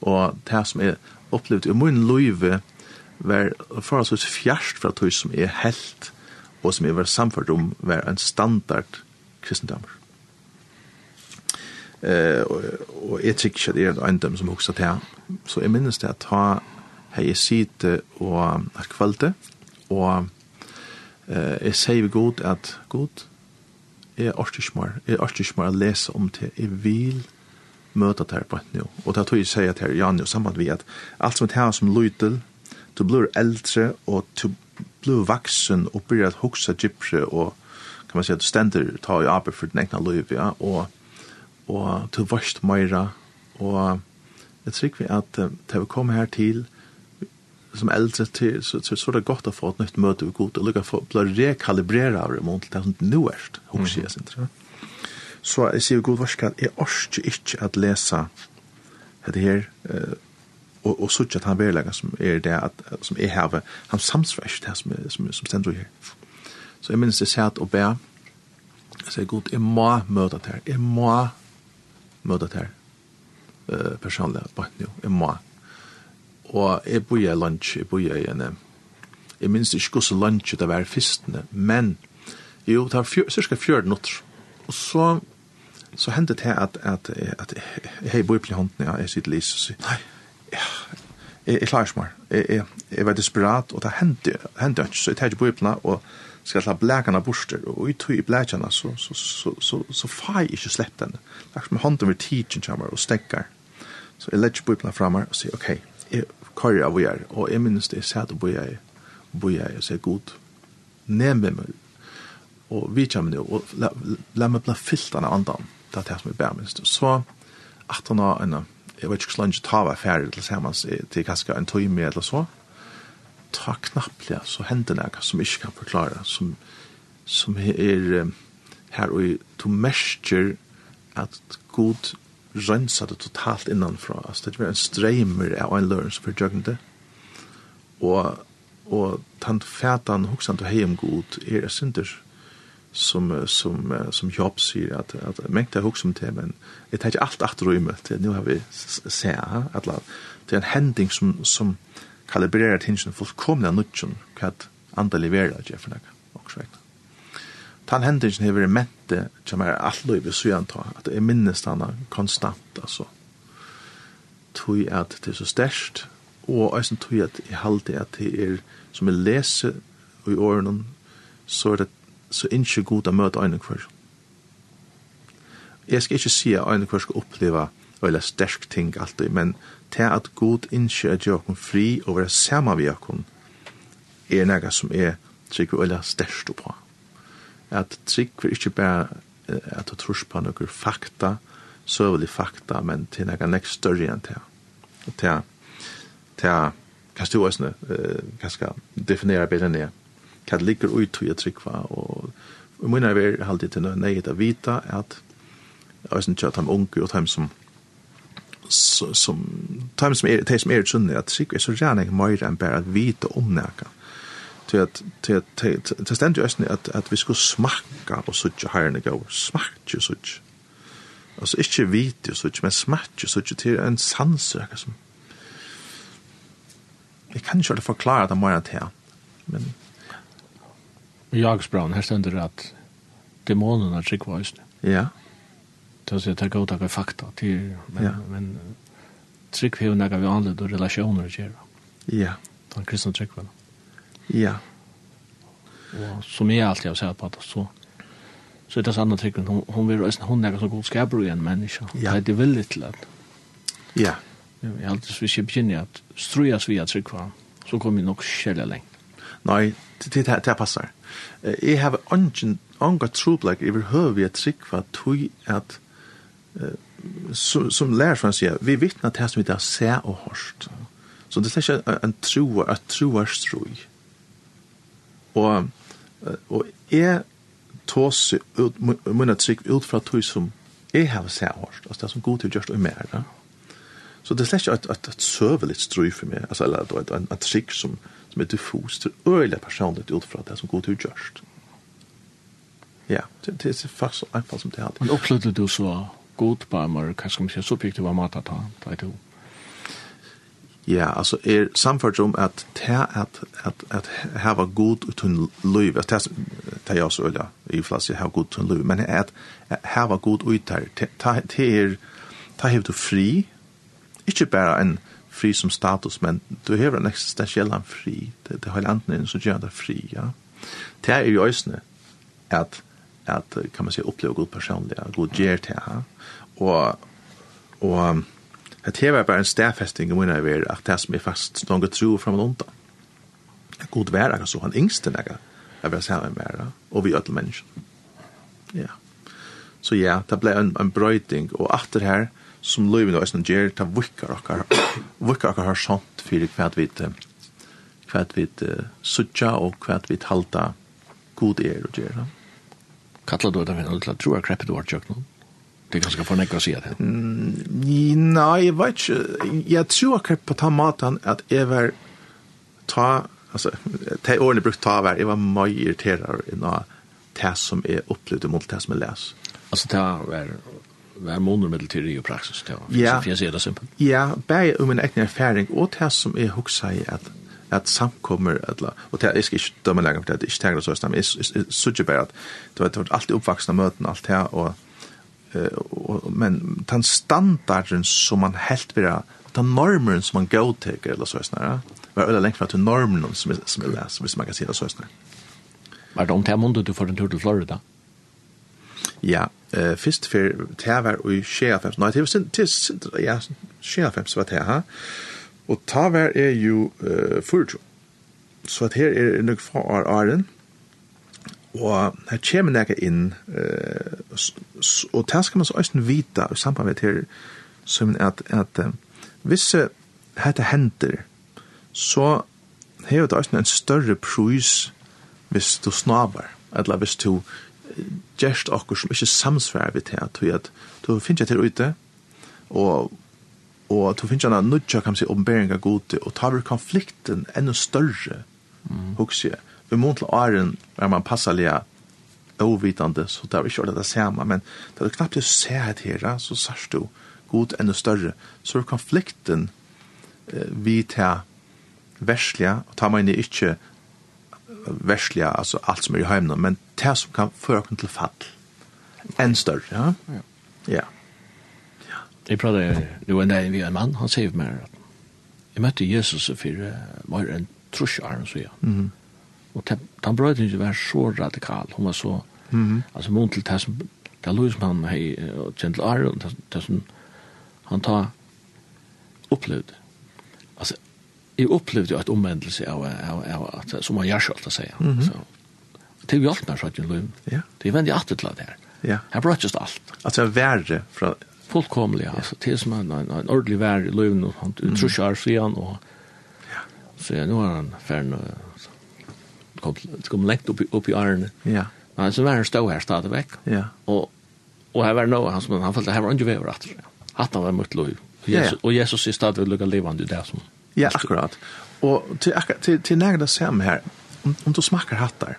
Og det som jeg opplevde i min løyve var forholdsvis fjerst fra tog som jeg helt og som jeg var samført om var en standard kristendommer. Eh, og, og jeg tykker ikke at jeg er en eiendom som hokser til Så jeg minnes det at ha jeg sitte og kvalte og eh, jeg sier god at god, jeg orker ikke mer, jeg å lese om det, jeg vil møte det her på nå. Og det er tog jeg sier til Jan, og sammen vi at alt som det her som lyder, du blir eldre, og du blir vaksen, og blir at hoksa gypse, og kan man si at du stender, tar i arbeid for den egna liv, ja, og, og du varst meira, og jeg tror vi at uh, til vi kommer her til, som eldre til, så så så er det godt å få et nytt möte och gott att lucka få bli rekalibrera av det mot det som nu är hur sen tror så jeg sier god varska jeg orsker ikke at läsa det her, eh og och såch at han vill som er det at, som er her, han samsvärs det som som som stender her. så jeg minns det sätt och jeg sier god jeg må møte det her, jeg må møte det her, uh, personlig, på nå, jeg må og jeg bor i lunch, jeg bor i en, jeg minns ikke hvordan lunch det var fyrstene, men jo, det var fjør, cirka fjør nutter, og så, så hendte det at, at, at, at jeg bor i hånden, ja, jeg sitter lys, og sier, nei, ja, jeg, jeg klarer ikke mer, jeg, jeg, jeg var desperat, og det hendte, hendte ikke, så jeg tar ikke bor i og skal ta blækene borster, og i tog i blækene, så, så, så, så, så, far jeg ikke slett den. Det er som hånden ved tidsen kommer og stekker. Så jeg legger bøyblene frem her og sier, ok, jeg, karriere av er, og jeg minnes det, jeg sier at bo jeg, bo jeg, og sier god, nemme meg, og vi kommer nå, og la, la meg bli fyllt av andan, det er det som er bærer minst. Så, at han har en, jeg vet ikke hvordan jeg tar hver ferdig til sammen, til kanskje en tøy med eller så, ta knapplega, så hender det som ikke kan forklare, som, som er her, og du merker at god rensa det totalt innanfra. Altså, det var en streimer av en løren som fordjøkken det. Og, og tant fætan hoksan til heim god er det synder som, som, som Jobb sier at, at mengte er hoksan til, men jeg tar ikke alt at rømme til, nu har vi se, at det er en hending som, som kalibrerer tingene fullkomne av nutjen, hva andre leverer, Jeff Nack, og så vekk tan hendingen hever vært mente som er alt løyve i suyan ta, at det er minnes denne konstant altså. Tog at det er så størst og eisen tog at jeg halte at det er som jeg leser i årene så er det så ikke god å møte øyne hver jeg skal ikke si at øyne hver skal oppleve eller sterk ting alltid men til at god ikke er gjør fri og være sammen med oss er noe som er sikkert øyne størst på at trygg er ikke bare at du tror på noen fakta, søvelig fakta, men til noe nekst større enn til. Til, til, kan du også skal definere bedre enn det. Hva ligger ut til å trygg var, og vi må er vi alltid til noe nøyet å vite at jeg også ikke at de unge og de som som, som, de som er, de som er sunne, at trygg er så gjerne mer enn bare å vite om noe til at til til til stendt jo æstni at at vi skulle smakka og søkje herrene gå. Smakje og søkje. Altså ikkje vite og søkje, men smakje og søkje til en sansøker som Jeg kan ikke forklare det mer til, men... I Jagsbraun, her stender at dæmonen er trygg var Ja. Det vil si at det går fakta til, men, ja. men trygg har jo nægget vi anledd og relasjoner å gjøre. Ja. Den kristne trygg var. Ja. Og som jeg alltid har sett på det, så, så er det sånn at hon, hon vil reisne hun er så god skaper en menneske. Ja. Det er veldig til at. Ja. Jeg har alltid hvis jeg begynner at strujas vi at trykva, så kommer vi nok kjellig lengt. Nei, det, det, det passer. Jeg har ungen, ungen troblag over høy at trykva tog at uh, som, som lærer for å si, vi vittner til som vi har sett og hørt. Så det er ikke en troer, et troerstrøy. Og, og jeg tås ut, mine trygg ut fra tog som jeg har sett hørt, altså det er som god til å gjøre det mer. Da. Så det er slett ikke et, et, et søvelig strøy for meg, altså, eller et, en, en trygg som, som er diffus til øyelig personligt ut fra det som god til å gjøre det. Ja, det, det er faktisk så enkelt som det er Men opplevde du så god på en mer, hva skal man si, subjektiv av matet ta da du? Ja, altså er samfunnet om att ta at at att ha god uten liv. Att ta jag så eller i flas jag har god utun liv, men att ha god utar ta ta ta hev du fri. Inte bara en fri som status, men du hever en eksistentiell fri. Det, det har landet så gjør det fri, ja. Det er jo øsne at, at kan man si, uppleva god personliga, god gjer till ja. Og, og at her var bare en stedfesting i min av er at det som er fast noen tro fram og undan. God vær, altså, han yngste nega, jeg vil sammen med er, og vi ødel mennesken. Ja. Så ja, det ble en, en brøyding, og atter her, som løyvene og æsne gjer, det vikker okkar, vikker okkar har sånt fyrir hva vi, hva vi sutja, og hva vi halda god er og gjer. Kattla du det, men du tror jeg kreppet du har tjøkt noen? Det er ganske fornekker å si det. Mm, nei, jeg vet ikke. Jeg tror akkurat på den maten at jeg var ta, altså, de årene årlig brukt ta hver, jeg var mye irriterer enn det som er opplevd mot det som er les. Altså, det var hver måned med teori og praksis, det var ja, sier det simpelt. Ja, bare om en egen erfaring, og det som jeg husker i at at samkommer eller og det er ikke dømme lenger for det er ikke tegner så stemmer jeg synes bare at det var alltid oppvaksende møten alt her og men den standarden som man helt vera, den normen som man godteker, eller så snarare, var ölla lengt fra til normen som, er, som er läs, hvis man kan si det så snarare. Var det om det mundet du får en tur til Florida? Ja, eh fyrst för tävar i chefem. Nei, det var det ja, chefem så vad det Og Och tävar är ju eh furt. Så at her er nok fra Arden. Og her kommer nekka inn, eh, og det skal man så også vita i samband med her, som at, at hvis dette hender, så har det også en større prus hvis du snabar, eller hvis du gjerst okkur som ikke samsvarer vi til at du finner til ute, og og du finner en nødja, kan man si, åpenbering av gode, og tar vi konflikten enda større, mm. hukse jeg, i mån til åren er man passalega ovitande, så det er ikke ordet det samme, men det er knappt å se et her, så sørst du god enda større, så er konflikten eh, vi til verslige, og tar man inn i ikke verslige, altså alt som er i heimene, men det som kan føre oss til fall, enn større, ja? Ja. Ja. Jeg prater jo en dag vi en mann, han sier meg at jeg møtte Jesus for uh, mer enn trusjaren, så ja. Mm -hmm Og den ikke være så radikal, hun var så, mm -hmm. altså mun til det som, det er lov som han hei, og kjent til Arjen, det som han ta opplevde. Altså, jeg opplevde jo et omvendelse av, av, av, at, som han gjør selv, å si. Mm. Så, det er jo alt mer sånn, Løv. Ja. Det er veldig alltid til det her. Ja. Her just alt. Altså, verre fra... Fullkomlig, ja. Altså, det er som en, en, en ordentlig verre i Løv, han utrusjer mm. han og så ja, nå er han ferdig kom, kom lengt upp, upp i årene. Ja. Men så var han stå her stadig vekk. Ja. Og, og her var noe han som han følte, her var ikke vever at han var møtt lov. Jesus, Og Jesus er stadig lukka levande i det som... Ja, akkurat. Og til, til, til det sem her, om, om du smakker hattar,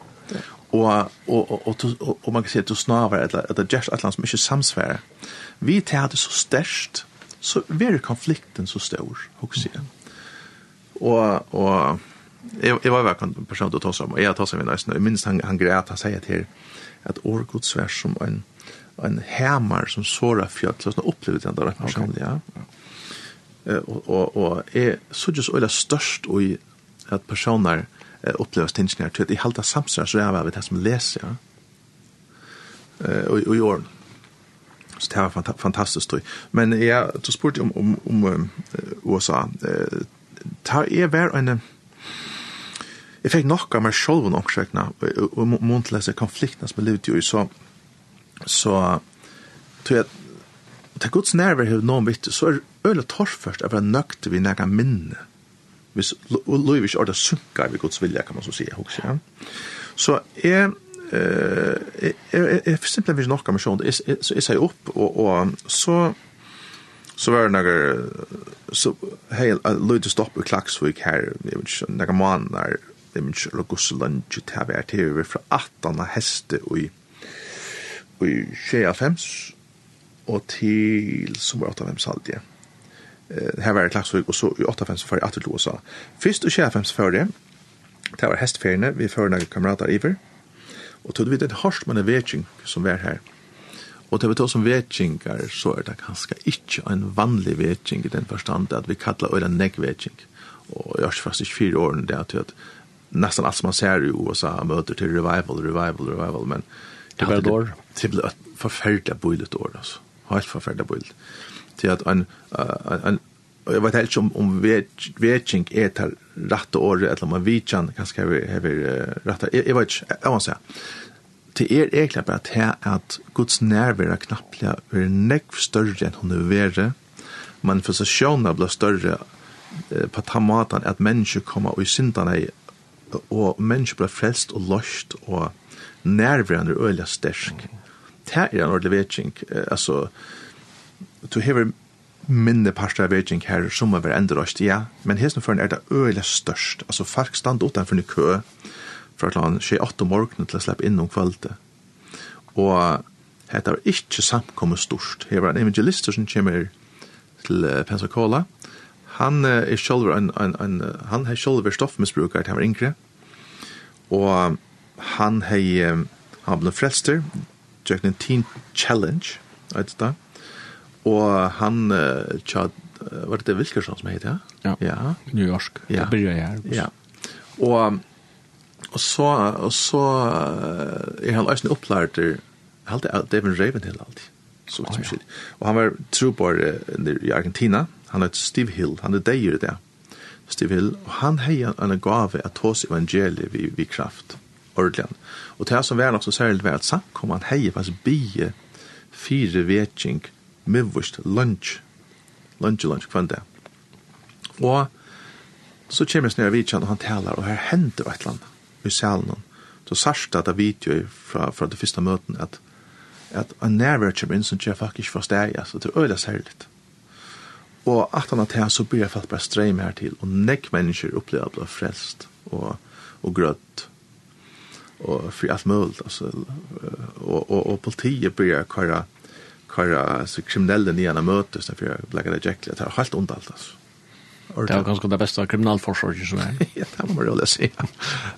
og og og og, og man kan se du snavar eller eller just atlas mycket samsvär. Vi tar det så størst, så blir konflikten så stor, hugsa. Og og jeg, jeg var verkligen person til å ta seg om, som jag tar med nøysen, og jeg minns han han græt, han sier til at årgods Guds som en en härmar som såra fjall, så såna upplevde den personlig, ja. Eh Og, og, og är så just eller störst i at personer opplever upplever her, til at i halta samsvar så är det som leser, ja. Eh og i gör så det var fanta fantastiskt då. Men jeg, så spurte om om om USA eh ta är väl en jeg fikk nok av meg selv og ångsøkna, og mån til disse konfliktene som jeg levde jo i, så, så tror jeg, det er gods nærvær har noen vitt, så er øyla torrførst av å nøkte vi nægge minne. Hvis lov ikke ordet sunker vi gods vilja, kan man så si, også, ja. Så jeg, eh jeg, jeg, jeg simpelthen vil nok av meg selv, så jeg sier opp, og, og så, så var det några så hej lite stopp i Klaxvik här jag vet inte några månader det minns eller gosse lunch til vi er til vi fra 18 heste og i i 25 og til som var 8 85 halvdige. Eh, her var det klagsvig, og så i 8 85 fyrir atter til USA. Fyrst og 25 fyrir det, det var hestferiene, vi fyrir noen kamerater iver, og tog vi det hørst med en vetsing som var her. Og til vi tog som vetsinger, så er det ganske ikke en vanlig vetsing i den forstand at vi kallar øyla negg negvetsing. Og jeg har faktisk fire årene det at nästan allt som man ser i USA möter till revival, revival, revival, men det blir då det blir ett förfärligt bojligt år alltså. Helt förfärligt bojligt. Till att en en jag vet helt om om vetching är till rätta året eller man vitchan kanske vi har rätta jag vet inte jag måste säga till er egentligen bara att här att Guds närvaro knappliga är näck större än hon är värre manifestationen blir större på tamatan att människor kommer och syndarna i og mennesker ble frelst og løst og nærværende øyelig stersk. Det er en ordentlig vetjeng. Altså, du hever minne parster av vetjeng her som er enda løst, ja, men hesten for er det øyelig størst. Altså, folk stand utenfor en kø fra skje åtte morgenen til å slippe inn om kvalitet. Og hette var ikke samkommet størst. var en evangelister som kommer til Pensacola, og han er selv en, en, en, han har sjølv stoffmisbruker til han var yngre. Og han har han ble frelster, Jack en teen challenge, vet du Og han tjad, var det det Wilkerson som heter, ja? Ja, ja. New York, ja. det blir jeg her. Ja, og, og så, og så er han også en opplært til, helt det er David Ravenhill alltid. Så, oh, ja. Og han var trobor i Argentina, Han heter Steve Hill, han er deir det. Steve Hill, og han heier en gave at hos evangeliet vi, vi kraft, ordentlig. Og det som var nok så særlig var at samkom han heier faktisk bie fire vetjeng, mivvust, lunch, lunch, lunch, kvann det. Og så kommer jeg snøy av vidtjen, og han taler, og her hender et eller annet i salen. Så sørste at jeg fra, fra det første møten, at, at en nærvær kommer inn som jeg faktisk forstår, altså det er øyla særligt. Og at han at her så blir jeg falt bare streim her til, og nekk mennesker opplever å bli frelst og, og grøtt og fri alt mulig, altså, og, og, og politiet blir jeg kjøre kvar så kriminelle nian av mötes när jag lägger det jäkligt det har helt ont allt alltså. Det var ganska det bästa kriminalforsorgen som är. ja, det må man väl säga.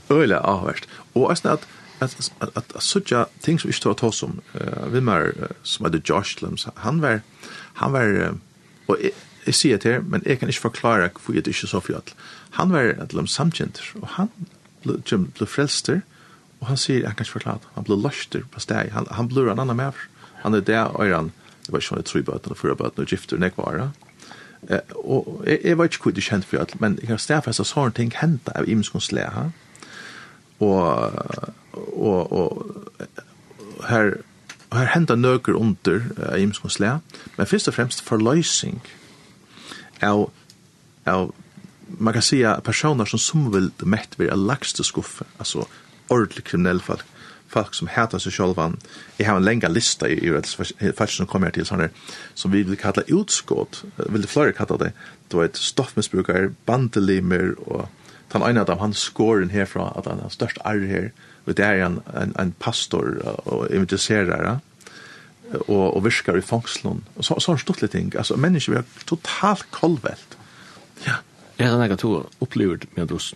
Öle avvärst. Och alltså att att att att sucha ting som vi står att som eh vi mer som hade Josh Lims han var han var och jeg sier til her, men jeg kan ikke forklare hvorfor jeg ikke så fjall. Han var et eller samkjenter, og han ble, ble frelster, og han sier, jeg kan ikke forklare han ble luster på steg, han, han ble en annen mer. Han er der, og han, det var ikke sånn, jeg tror bøtene, og fyra bøtene, og gifter, og nekvara. Eh, og jeg, jeg var ikke hvor det kjent fjall, men jeg kan stedfeste at sånne ting hentet av imskonsle, ha? Og, og, og, her, her hentet nøker under uh, imskonsle, men først og fremst forløsning, av, av man kan säga personer som som vill mätt vid en lagste skuffe, alltså ordentligt kriminell folk, folk som hatar sig själva. Jag har en längre lista i det fast som kommer till sådana som vi vill kalla utskott, vill det flera kalla det, det var ett stoffmissbrukare, bandelimer och han ena av han skåren härifrån att han har störst arr här och det är en, en, en pastor och invitiserare og, og virkar i fangslun. Og så, så er stortlig ting. Altså, mennesker er totalt kolvelt. Ja. Er det nekka to opplever med oss?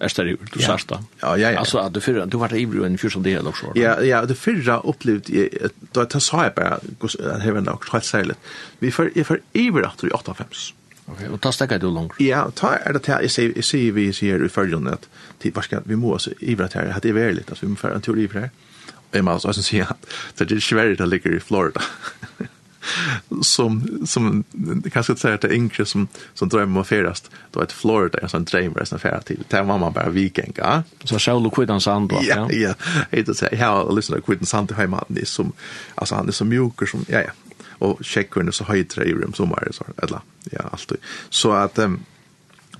Er det du ja. sørste? Ja, ja, ja. Altså, att du fyrra, du var ivrig en fyrst del också. Ja, ja, det fyrra opplevd, da jeg sa jeg bare, at jeg var nok helt særlig, vi för i för ivrig at du i Okej, Ok, og ta stekka du langt? Ja, ta er det til, jeg sier, jeg sier vi sier i følgen at, vi må oss ivrig at her, at det er veldig, at vi må fyrra en teori för her jeg må også si att det är svårt att ligga i Florida. som, som kanskje säga att det är yngre som, som drömmer om att färast då att Florida är en sån resten som färd till där var man bara ja. Så själv och kvittan sand ja, ja, det säger inte jag har lyssnat på kvittan sand hemma det som alltså han är så mjuker som ja, ja. Och checkar så höjt i rum som var så eller ja, allt så att um,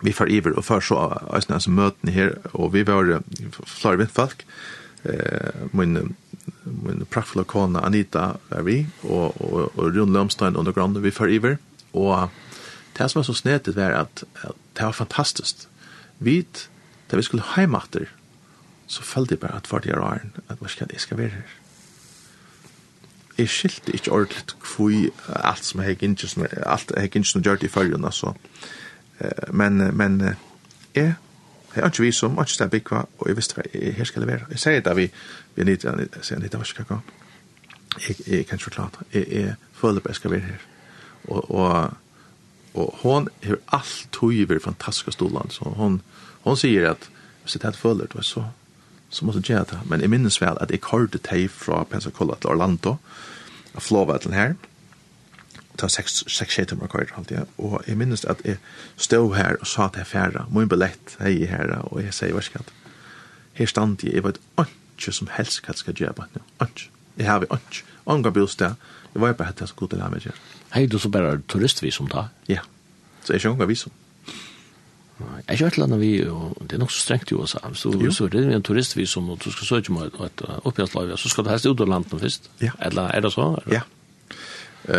vi får iver och för så ösnas möten här och vi var Florida folk eh, min, min praktfulla kona Anita er vi, og, og, og Rune Lømstein underground vi for iver, og det som var så snedigt var at, at det var fantastisk Vi, da vi skulle heimater, så følte jeg bare at for det er åren, at hva skal jeg skal være her? Jeg skilte ikke ordentlig hvor alt som jeg ikke, alt jeg ikke gjør det i følgen altså. Men, men jeg Jeg har ikke vist som ikke stedet bygge, og jeg visste hva jeg her skal levere. Jeg sier det vi, vi er nytt, jeg sier litt av hva skal Jeg, jeg kan ikke forklare det. Jeg, jeg føler bare jeg skal være her. Og, og, og hun har alt tog i fantastiske stolen, så hun, hun sier at hvis jeg føler det, så, så måtte jeg gjøre det. Men jeg minnes vel at jeg kørte teg fra Pensacola til Orlando, av flåvetlen her, ta sex sex shit med record halt ja og jeg minnes at jeg stod her og sa til færa min billett hei her og jeg sier hva skal her stand jeg vet ikke som helst hva skal gjøre nå ikke jeg har ikke omgang bostad jeg var bare hatt så god til ham ikke hei du så bare turistvisum da ja. Så jeg skjønner visum. Nei, jeg kjørte landet vi, og det er nok så strengt i USA, så, så det er en turistvisum, og du skal søke med et oppgjørslag, så skal du helst ut av landet først. Ja. Eller er det så? Ja, Eh,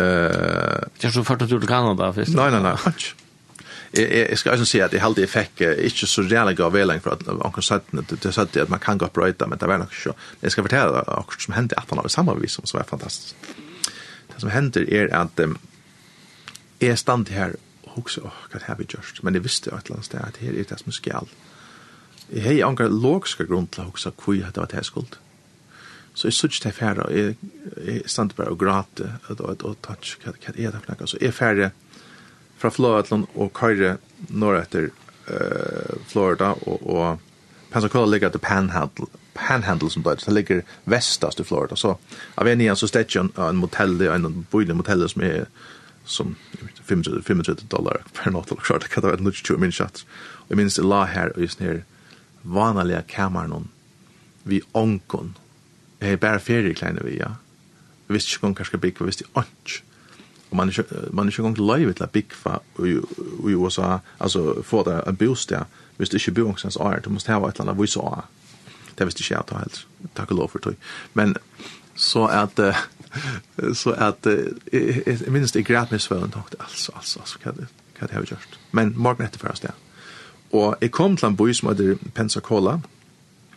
jag så fort du kan Kanada först. Nej, nej, nej. Jag ska alltså säga att det helt det fick inte så rejält gå väl för att onkel sa det det sa att man kan gå upp right men det var nog så. Jag ska berätta också som hände att han har samma vis som så är fantastiskt. Det som händer är att är stand här också åh vad har vi gjort men det visste jag att land där att här är det som skall. Hej onkel logiska grund till också kvui hade varit här skuld. Så jeg sørger til færre, og jeg, jeg stod bare og gråte, og, og, og takk, hva, hva er det for noe? Så jeg færre fra Flåatland og køyre når etter uh, Florida, og, og Pensacola ligger til Panhandle, Panhandle som det det ligger vestast i Florida. Så av en igjen så stedt jeg en motell, en boilig motell som er som 35 dollar per natt, eller klart, det kan være 20 min kjatt. Og jeg minns det la her, og just nere vanlige kameran vi onkon er bare ferie kleine vi, ja. Jeg visste ikke om hva skal bygge, jeg visste ikke. Og man er ikke, man er ikke om løyve til å bygge i USA, altså få det en bostad, hvis du ikke bor omkring år, du måste ha et eller annet vi år. Det visste ikke jeg ta helt, takk og lov for tog. Men så at, så at, jeg minnes det greit med svøvn, altså, altså, altså, hva det har vi gjort. Men morgen etter først, ja. Og jeg kom til en by som heter Pensacola, og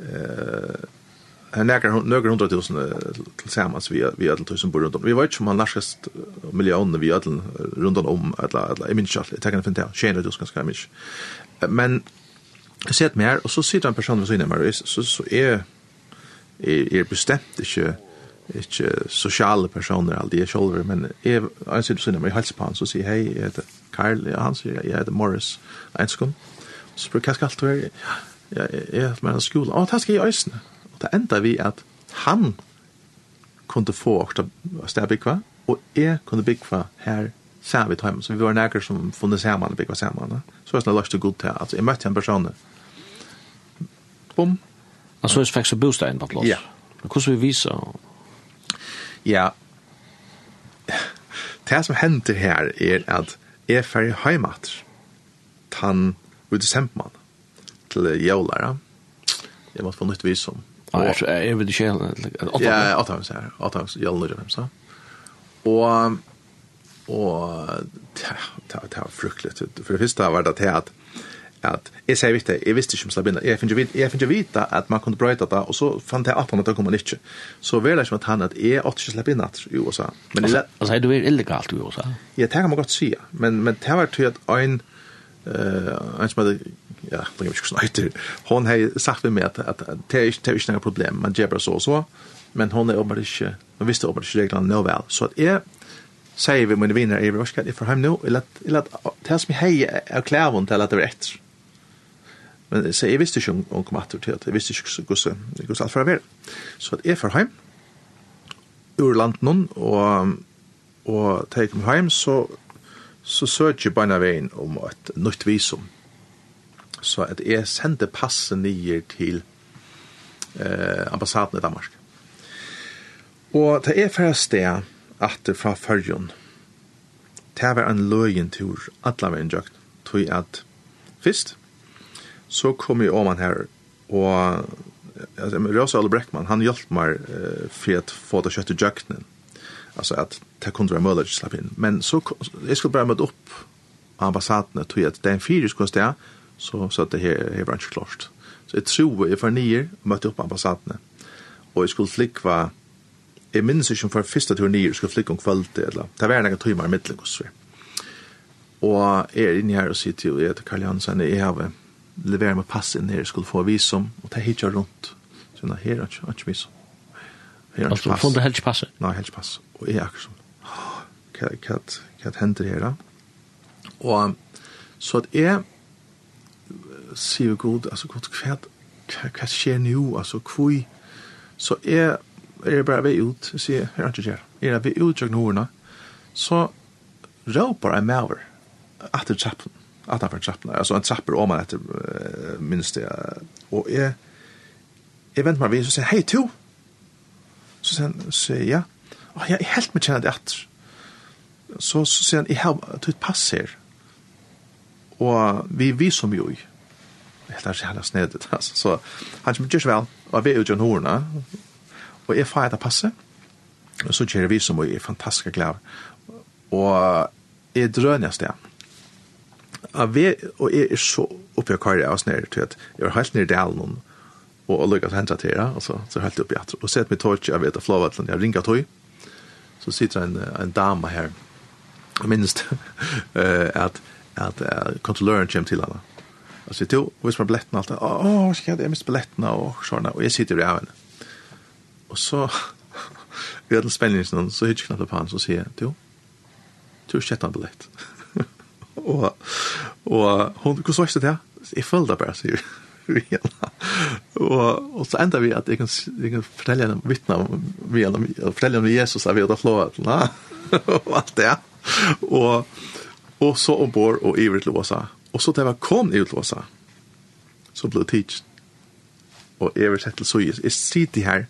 eh Han näkar några hundratusen tillsammans vi vi ödel tusen bor runt om. Vi var ju om han läskast miljoner vi ödel runt om alla alla i min chart. Jag kan inte tjäna du ska ska mig. Men jag sett mer och så sitter en person vid sidan mig så så är är bestämt inte inte sociala personer alltid är själva men är jag sitter sidan mig hälsar på han så säger hej jag heter Karl han säger jag heter Morris Einskon. Så brukar jag kallt ja, jeg har vært i skolen, og det skal jeg øsne. Og det enda vi at han kunne få åkta stedbyggva, og jeg kunne byggva her sammen vi hjemme. Så vi var nærkere som funnet sammen og byggva sammen. Så jeg lagt det god til, altså jeg møtte en person, bom. Altså jeg fikk så bostein på plass? Ja. Hvordan vi vise? Ja, det som hender her er at jeg er ferdig hjemme, han, og det sempte til jævlar. Jeg måtte få nytt visum. Ja, jeg vet ikke helt. Ja, åtta hans her. Åtta hans jævlar hans. Og og det var fruktelig. For det første var det til at at jeg sier viktig, jeg visste ikke om Sabina, jeg finner ikke vite at man kunne brøyta det, og så fant jeg at han at det kom ikke. Så var det ikke med han at jeg åtte ikke slapp inn i USA. Men altså, altså, er du er illegalt i USA? Ja, det kan man godt si, men, men det var til at en eh ens med ja, det är ju snäjt. Hon har sagt med mig att att det är inte det är inga problem, man ger bara så så. Men hon är över det, man visste över det reglerna nu väl. Så att är säger vi mina vänner är vi ska det för hem nu eller att eller att det som hej är klar hon till att det är rätt. Men så jag visste ju om om kommer att det visste ju hur så hur så allt för väl. Så att är för hem ur landet någon och och tar kom hem så så søker beina veien om et nytt visum. Så at jeg sendte passet nye til eh, ambassaden i Danmark. Og det er fra sted at det fra førjen, det var en løgentur, alle veien jøkt, tog at først, så kom jeg om han her, og Rosa Ole Breckman, han hjalp meg eh, for å få det kjøttet jøktene, alltså att ta kontra möjligt slapp in. Men så jag skulle bara med upp ambassaden till att en fyrisk skulle där så så att det här är bransch klart. Så jag tror jag för nio mötte upp ambassaden. Och jag skulle flickva Jeg minns ikke om for første tur nye skulle flikke om kvalitet, eller det var noen timer i midtelen hos vi. Og jeg er inne her og sier til jeg heter Karl Jansen, jeg har leverer meg pass inn her, skulle få visum, og det hittar rundt. Så jeg her er ikke visum. Her er ikke pass. Du funnet helst passet? Nei, helst passet. Og jeg er akkurat sånn, hva, hva, hender her da? Og så at jeg sier god, altså god, hva, hva, hva skjer nå, altså hvor, så jeg er bare ved ut, sier jeg, her er ikke her, jeg er vei ut til nordene, så råper jeg med over, etter trappen, etter trappen, altså en trapper om meg etter, minst det, og jeg, jeg venter meg ved, så sier jeg, hei, to! Så sier han, så sier jeg, ja, og jeg er helt med kjennet etter. Så, så sier han, jeg har tatt pass her. Og vi, vi som jo i. Helt er ikke snedet, altså. Så han kommer ikke vel, og vi er jo hårene, og jeg får etter passet, og så kjører vi som jo i fantastiske glad. Og jeg drønner jeg sted. Og vi, og jeg er så oppe i karriere og snedder, til at jeg var helt nere i delen, og lukket hentet til det, og så, så helt oppe i etter. Og sett mitt tog, jeg vet at flåvattelen, jeg ringer tog, så sitter en, en dame her, minst, at, at uh, kontrolløren kommer til henne. Og sier, du, hvis man billetten alt, åh, oh, skal jeg, jeg miste billetten, og sånn, og jeg sitter i henne. Og så, vi hadde spenningen, så hittir knapt på han, så sier jeg, du, du har kjett en billett. og, og hun, hvordan var det det? Jeg følte bare, sier vi henne. Och och så enda vi att jag kan jag kan fortelle henne vittna om vi om fortälja om Jesus at vi hadde flået, till va. Och det. Och och så ombord och til Åsa. Och så det var kom i Åsa, Så blev teach. Och sett till så Jeg sitter här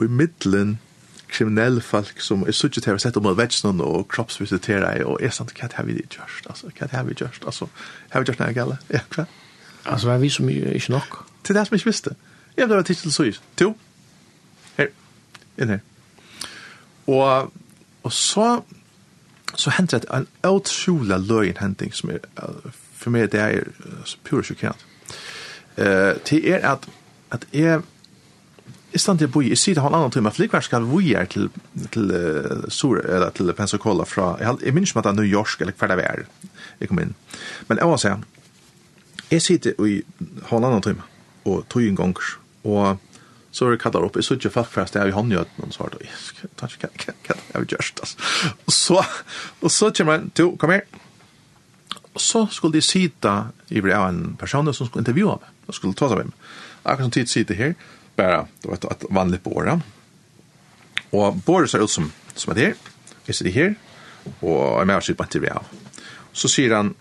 i middelen kriminell folk som är suttet her og sett om att vätsna och kroppsvisitera och är sant hva har vi gjort? Altså, hva har vi gjort? alltså har vi gjort noe galla ja kvar alltså var vi som är inte nok? til det som jag inte visste. Jeg ble till til så To. Her. Inn her. Og, og så så hände det en utrolig løgn hending som är for meg det är pure chockerande. Uh, til er at, at jeg, i stand til å bo i, jeg sier det har en annen time, at likevel skal vi er til, til, uh, Sur, eller til Pensacola fra, jeg, jeg minns ikke at det er New York, eller hver det er, jeg kom inn. Men jeg må si, jeg sier det i har en annen time, og tog en gang, og så er det kattar opp, jeg så ikke fatt først, jeg har jo hånd i øden, og så har det, jeg tar ikke, jeg vil gjøre gjørst, altså. Og så, og så kommer han, du, kom her, og så skulle de sida, i blir av en person som skulle intervjua meg, og skulle ta seg med meg. Akkurat som tid sida her, bare, det var et et vanlig bor, og bor ser ut som, som er her, jeg sitter her, og jeg er med og sitter på intervjua. Så sier han,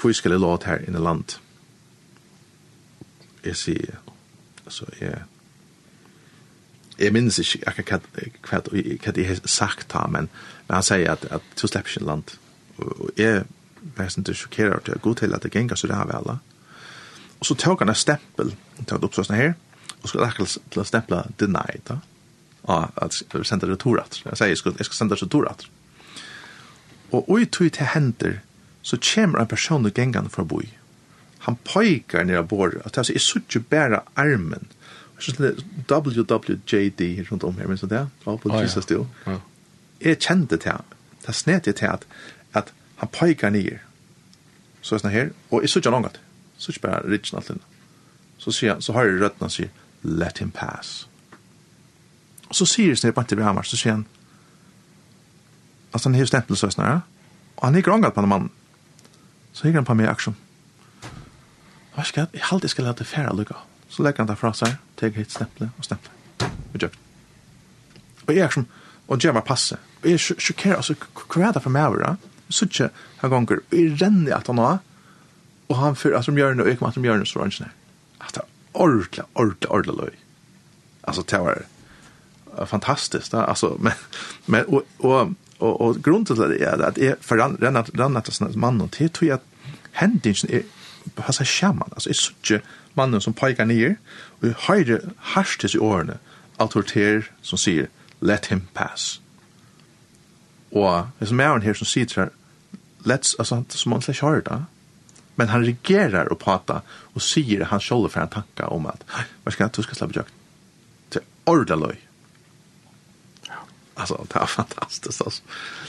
hvor skal jeg låte her inne landet? jeg sier, altså, jeg, jeg minnes ikke akkurat hva, hva jeg har sagt da, men, men han sier at, at du slipper ikke land. Og jeg var sånn til sjokkerer til å gå til at det ganger så det her vel. Og så tok han en stempel, han tok opp sånn her, og skulle akkurat til å stemple denied da. Og at jeg sendte det torat. Jeg sier jeg skal, jeg skal sende det torat. Og ui tog til hender, så kommer en person og gengene for å bo i han pojkar nere bor, at det er så ikke bare armen. så det WWJD rundt om her, minns du det? Double Jesus Deal. Jeg kjente til han, det snet jeg til at, at han pojkar nere. Så er sånn her, og jeg så ikke langt, så ikke bare riksen alt inne. Så sier han, så har jeg røttene og sier, let him pass. Og så sier jeg bare til Hamar, så sier han, altså han har stempel så er sånn her, og han hikker ångat på den mannen. Så hikker han på meg i aksjon. Hva skal jeg? Jeg halte jeg skal lade fære lukka. Så legger han det fra seg, teg hit stemple og stemple. Og gjør. Og jeg er som, og gjør meg passe. Og jeg er sjokker, altså, hva er det for meg, da? Så ikke han gonger, og jeg renner at han har, og han fyrer at de gjør noe, og ikke at så er han ikke At det er ordentlig, ordentlig, ordentlig løy. Altså, det var fantastiskt, da. Altså, men, men, og, og, og, og grunnen til det er at jeg forrenner at mannen til, tror jeg at hendingen er passar sjaman. Altså, jeg suttje mannen som peikar nir, og jeg høyre harstis i årene, autoriter som sier, let him pass. Og det som er her som sier her, let's, altså, som han slags høyre da, men han reagerar og prata og sier han sjål for en tanka om at, hva skal jeg, du skal slappe jakt. Til ordaløy. Alltså det är fantastiskt alltså.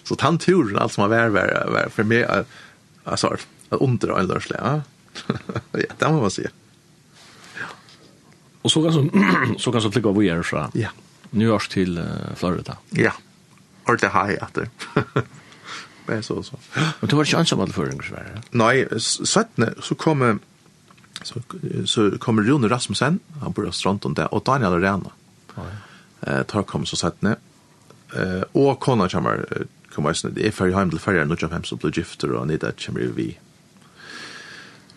Så tanturen allt som har varit var för mig alltså att undra en lörsle, ja ja, det må man säga. Ja. Och så kan så så kan så klicka vad gör så. Ja. New York till uh, Florida. Ja. og det har high after. Men så så. Men du var inte ensam all förring så. Nej, svettne så kommer så så kommer Rune Rasmussen, han bor i Strandon där och Daniel Arena. Ja. Eh tar kommer så sättne. Eh och Connor kommer kommer sen det är för hem till färjan och jag hem så blir gifter och nida kommer vi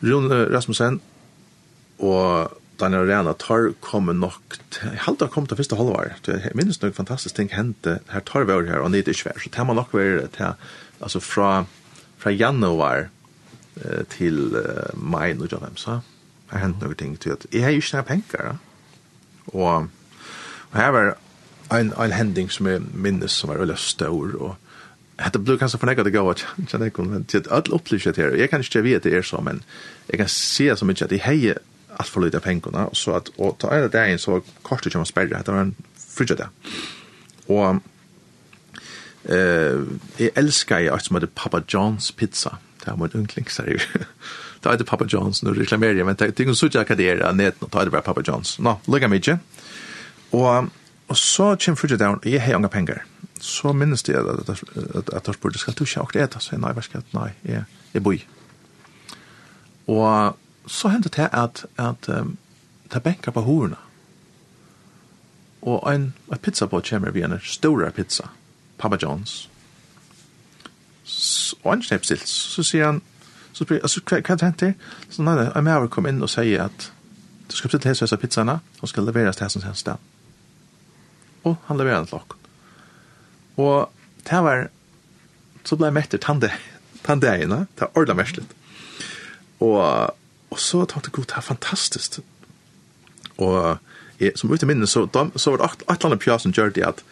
Rune Rasmussen og Daniel Arena tar kommer nok halvt har kommit det første halvår. Det er minst nok ting hente. Her tar vi over her, og det er ikke. Så tar man nok være til, altså fra, fra januar til uh, mai nå, jag hvem så har hent noen ting til at jeg har jo ikke noen penger, och Og, og her var en, en hending som jeg minnes som var veldig stor, og hade blue kanske för något att gå och känna kom men det all det här. Jag kan inte veta det är så men jag kan se så mycket att det hejer allt för lite pengarna så att och ta ena dagen så kostar det ju att spärra var en fryser där. Och eh jag älskar ju att som heter Papa John's pizza. Det är min ungdomsare. Det är Papa John's nu reklamerar jag men det är så jag kan det är net och ta det Papa John's. Nå, lägga mig inte. Och Og så kjem frutja down, jeg har unga penger. Så minnes det at, at, at, at jeg spurte, skal du ikke akkurat eta? Så jeg, nei, hva skal nei, jeg, jeg boi. Og så hendte det at, at um, det benker på horene. Og en, en pizza på kjemmer vi en stor pizza, Papa John's. Og en knepp stilt, så sier han, så spør jeg, altså, hva, hva hendte det? Så nei, en maver kom inn og sier at du skal bestille hese og hese pizzaene, og skal leveres til hese og hese og han leverer en okken. Og det var, så ble jeg mettet til tandegene, det var ordentlig mest litt. Og, og så tenkte jeg, god, det er fantastisk. Og jeg, som ute minnes, så, de, så var det et, eller annet pjøs som gjør det at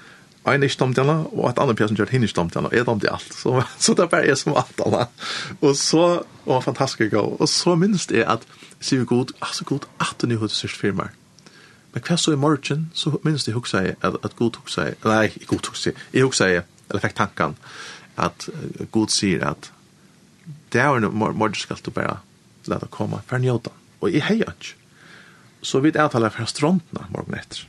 en ikke domte henne, og et annet pjøs som gjør det henne ikke domte henne, og jeg domte alt. Så, så det er bare jeg som alt henne. Og så, og fantastisk, og, og så minnes jeg at, sier vi god, altså god, at du nå har du sørst firmaer Men hva så i morgen, så minns jeg hukse at, at god hukse jeg, nei, ikke god hukse jeg, jeg huksa jeg, eller fikk tanken, at uh, god sier at det er jo morgen skal du bare la det komme for en jøda, Og jeg heier ikke. Så vi taler fra strontene morgen etter.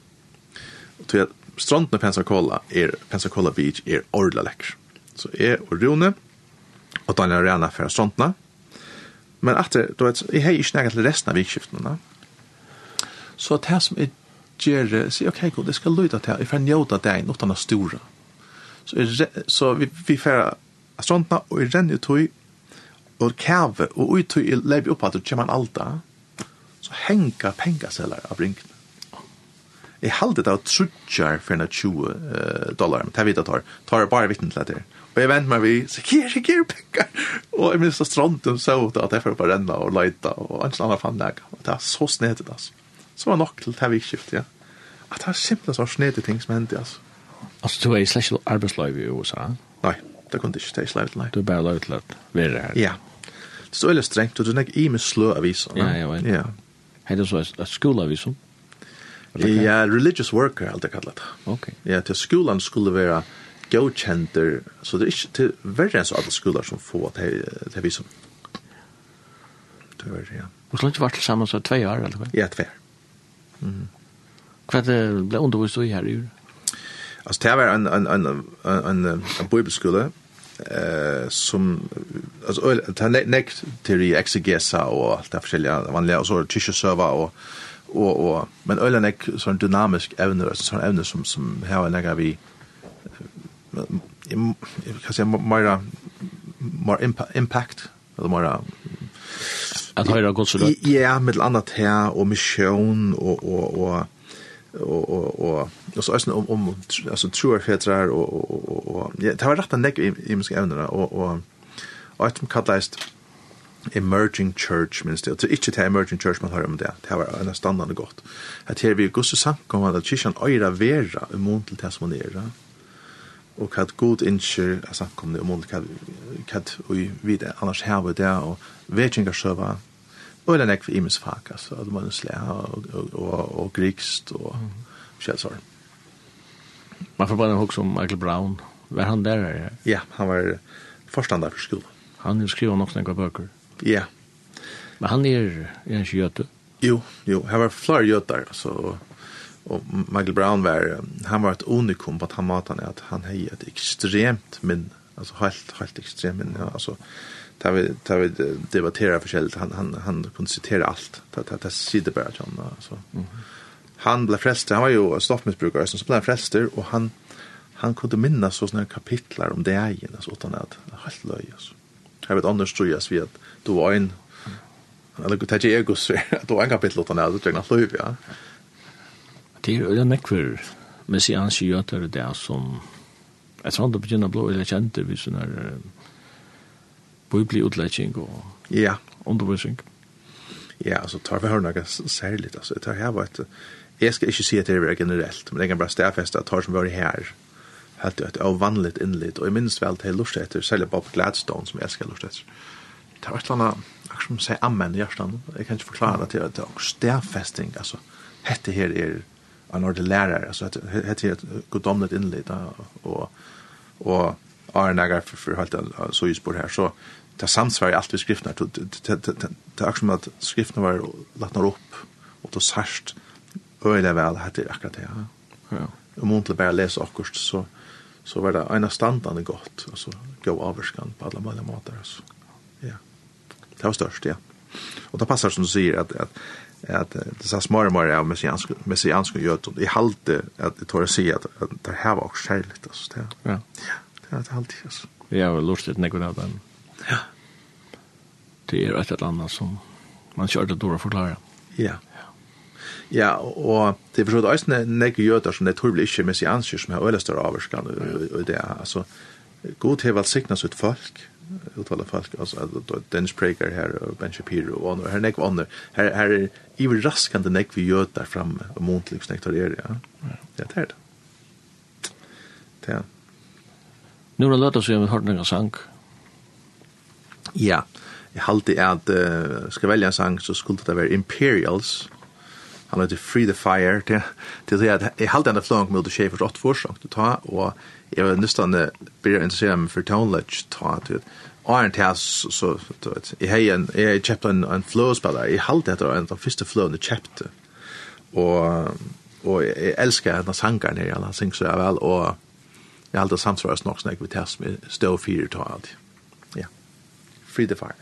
Og til at strontene Pensacola er, Pensacola Beach er ordentlig lekker. Så jeg og Rune, og Daniel Arena fra strontene, Men etter, du vet, jeg i ikke nægget til resten av vikskiftene, Så det som jeg gjør, sier, ok, god, jeg skal lyde til, jeg får njóta deg, noe annet stora Så, jeg, så vi, vi får strandene, og jeg renner tog, og kæve, og ut tog, jeg lever opp at det kommer alta så henger pengaseller av brinken Jeg halde det av trutjar for en 20 uh, dollar, men det vet jeg tar, tar jeg bare vittnen til det. Og jeg venter meg vi, så kjer, jeg penger. Og jeg minns da stranden så ut at jeg får bare renna og leita, og en sånn annen fann det. Det er så snedet, altså så var nok til det vi skiftet, ja. At det er simpelthen så snedige ting som hendte, altså. Altså, du er i slags arbeidsløyve i USA? Nei, det kunne ikke, det er slett nei. Du er bare løyve til at være her? Ja. Det står veldig strengt, og du er ikke i med slø aviser. Ja, ja, vel. Ja. Hei, det er så et skoleaviser? Ja, religious worker, alt det kallet. Ok. Ja, til skolan skulle være godkjenter, så det er ikke til verre enn så alle skoler som får til visum. Det er verre, ja. Og så langt var det sammen så tve år, eller hva? Ja, tve år. Mm. Hva er det ble undervist i her i jul? Alltså det var en en en en en bibelskola eh som alltså det next teori exegesa og alt det forskjellige vanliga och så tyska server och och och men ölen är sån dynamisk evne sånn sån evne som som här lägger vi jeg kan si, mera mer impact eller mera At høyre Guds rødt? Ja, med annat her, og mission, og, og, og og og og og så om om altså truer fetrar og og og og ja, det var rett og i i muske evner og og og at kallast emerging church minst det, to ikke til emerging church man har om det det var en standard godt at her vi gusse samkom at kyrkjan øyra vera i mån til det som man er og kad god incher altså kom det mån kad kad vi vidare annars her vi der og vekingarsøva, og det er nekv imensfak, altså, det var en slæ, og, og, og, og grikst, og mm. kjelsår. Man får bare hokse om Michael Brown. Var han der? Ja, han var forstander for skolen. Han skriver nok snakka bøker. Ja. Men han er, er ikke jøte? Jo, jo. Han var flere jøter, altså. Og Michael Brown var, han var et unikum på at han maten er at han har et ekstremt minn, altså helt, helt ekstremt minn, ja. altså tar vi tar vi debatterar förskällt han han han kunde citera allt. Ta ta ta sidde bara så alltså. Han blev frestad han var ju stoffmissbrukare som blev frestad och han han kunde minnas så såna kapitlar om det egen alltså utan att helt löj alltså. Jag vet annars tror jag vi att då var en eller gå till ego så att då en kapitel utan att jag knappt löj ja. Det är ju nekver men sig det är som Jeg tror inte på grunn av blå eller kjente vi sånne bibelutläggning og ja, undervisning. Ja, altså tar vi hørna særlig, altså alltså. Det här var ett jag ska inte säga det er generelt, men det kan bara stedfeste at tar som var här helt ett ovanligt inlit och i minst väl till lust efter sälja Bob Gladstone som jag ska lust efter. Det var ett såna som säger amen i hjärtan. Jag kan inte förklara det att det är stäfästing alltså. Hette här är en ordentlig lärare alltså att hette här godomligt inlit och och är några för för helt så just på här så det samsvarar allt vi skriftna det är som att skriftna var latnar upp och då särst öjla väl här till akkurat det ja. Om hon inte bara läsa akkurat så så var det ena standande gott så gå avskan på alla möjliga måter. alltså ja. Det var störst ja. Och det passar som du säger att att att det så små mer av messiansk messiansk gjort och i halte att det tar sig att det här var också skäligt alltså det ja det är alltid så Ja, lustigt när av den. Ja. Det är ett eller annat som man körde då att förklara. Ja. Ja, og det er forstått også nek jøder som det tror blir ikke messiansker som har øyla større avvarskan og det er, altså, god til valgsiknas ut folk, utvalda folk, altså, Dennis Prager her, og Ben Shapiro, og her nek negge andre, her, her er iver raskande vi jøder fram, og måntelig snektar er, ja. Ja, det er det. Det er. Nå er det løtta så jeg har hørt noen sang, Ja, jeg halte at uh, skal velge en sang, så skulle det være Imperials. Han heter Free the Fire. Til, til at jeg halte en flång med å skje for åtte forsøk til ta, og jeg var nesten blir interessert meg for tonelage ta, til at Arnt her, så, du vet, jeg har en, jeg har kjøpt en, en flåspiller, jeg halte etter en av første flåene kjøpte, og, og jeg elsker denne sangeren her, han synger så vel, og jeg halte samsvaret nok snakk vidt her som jeg stod fire ta ja. Free the Fire.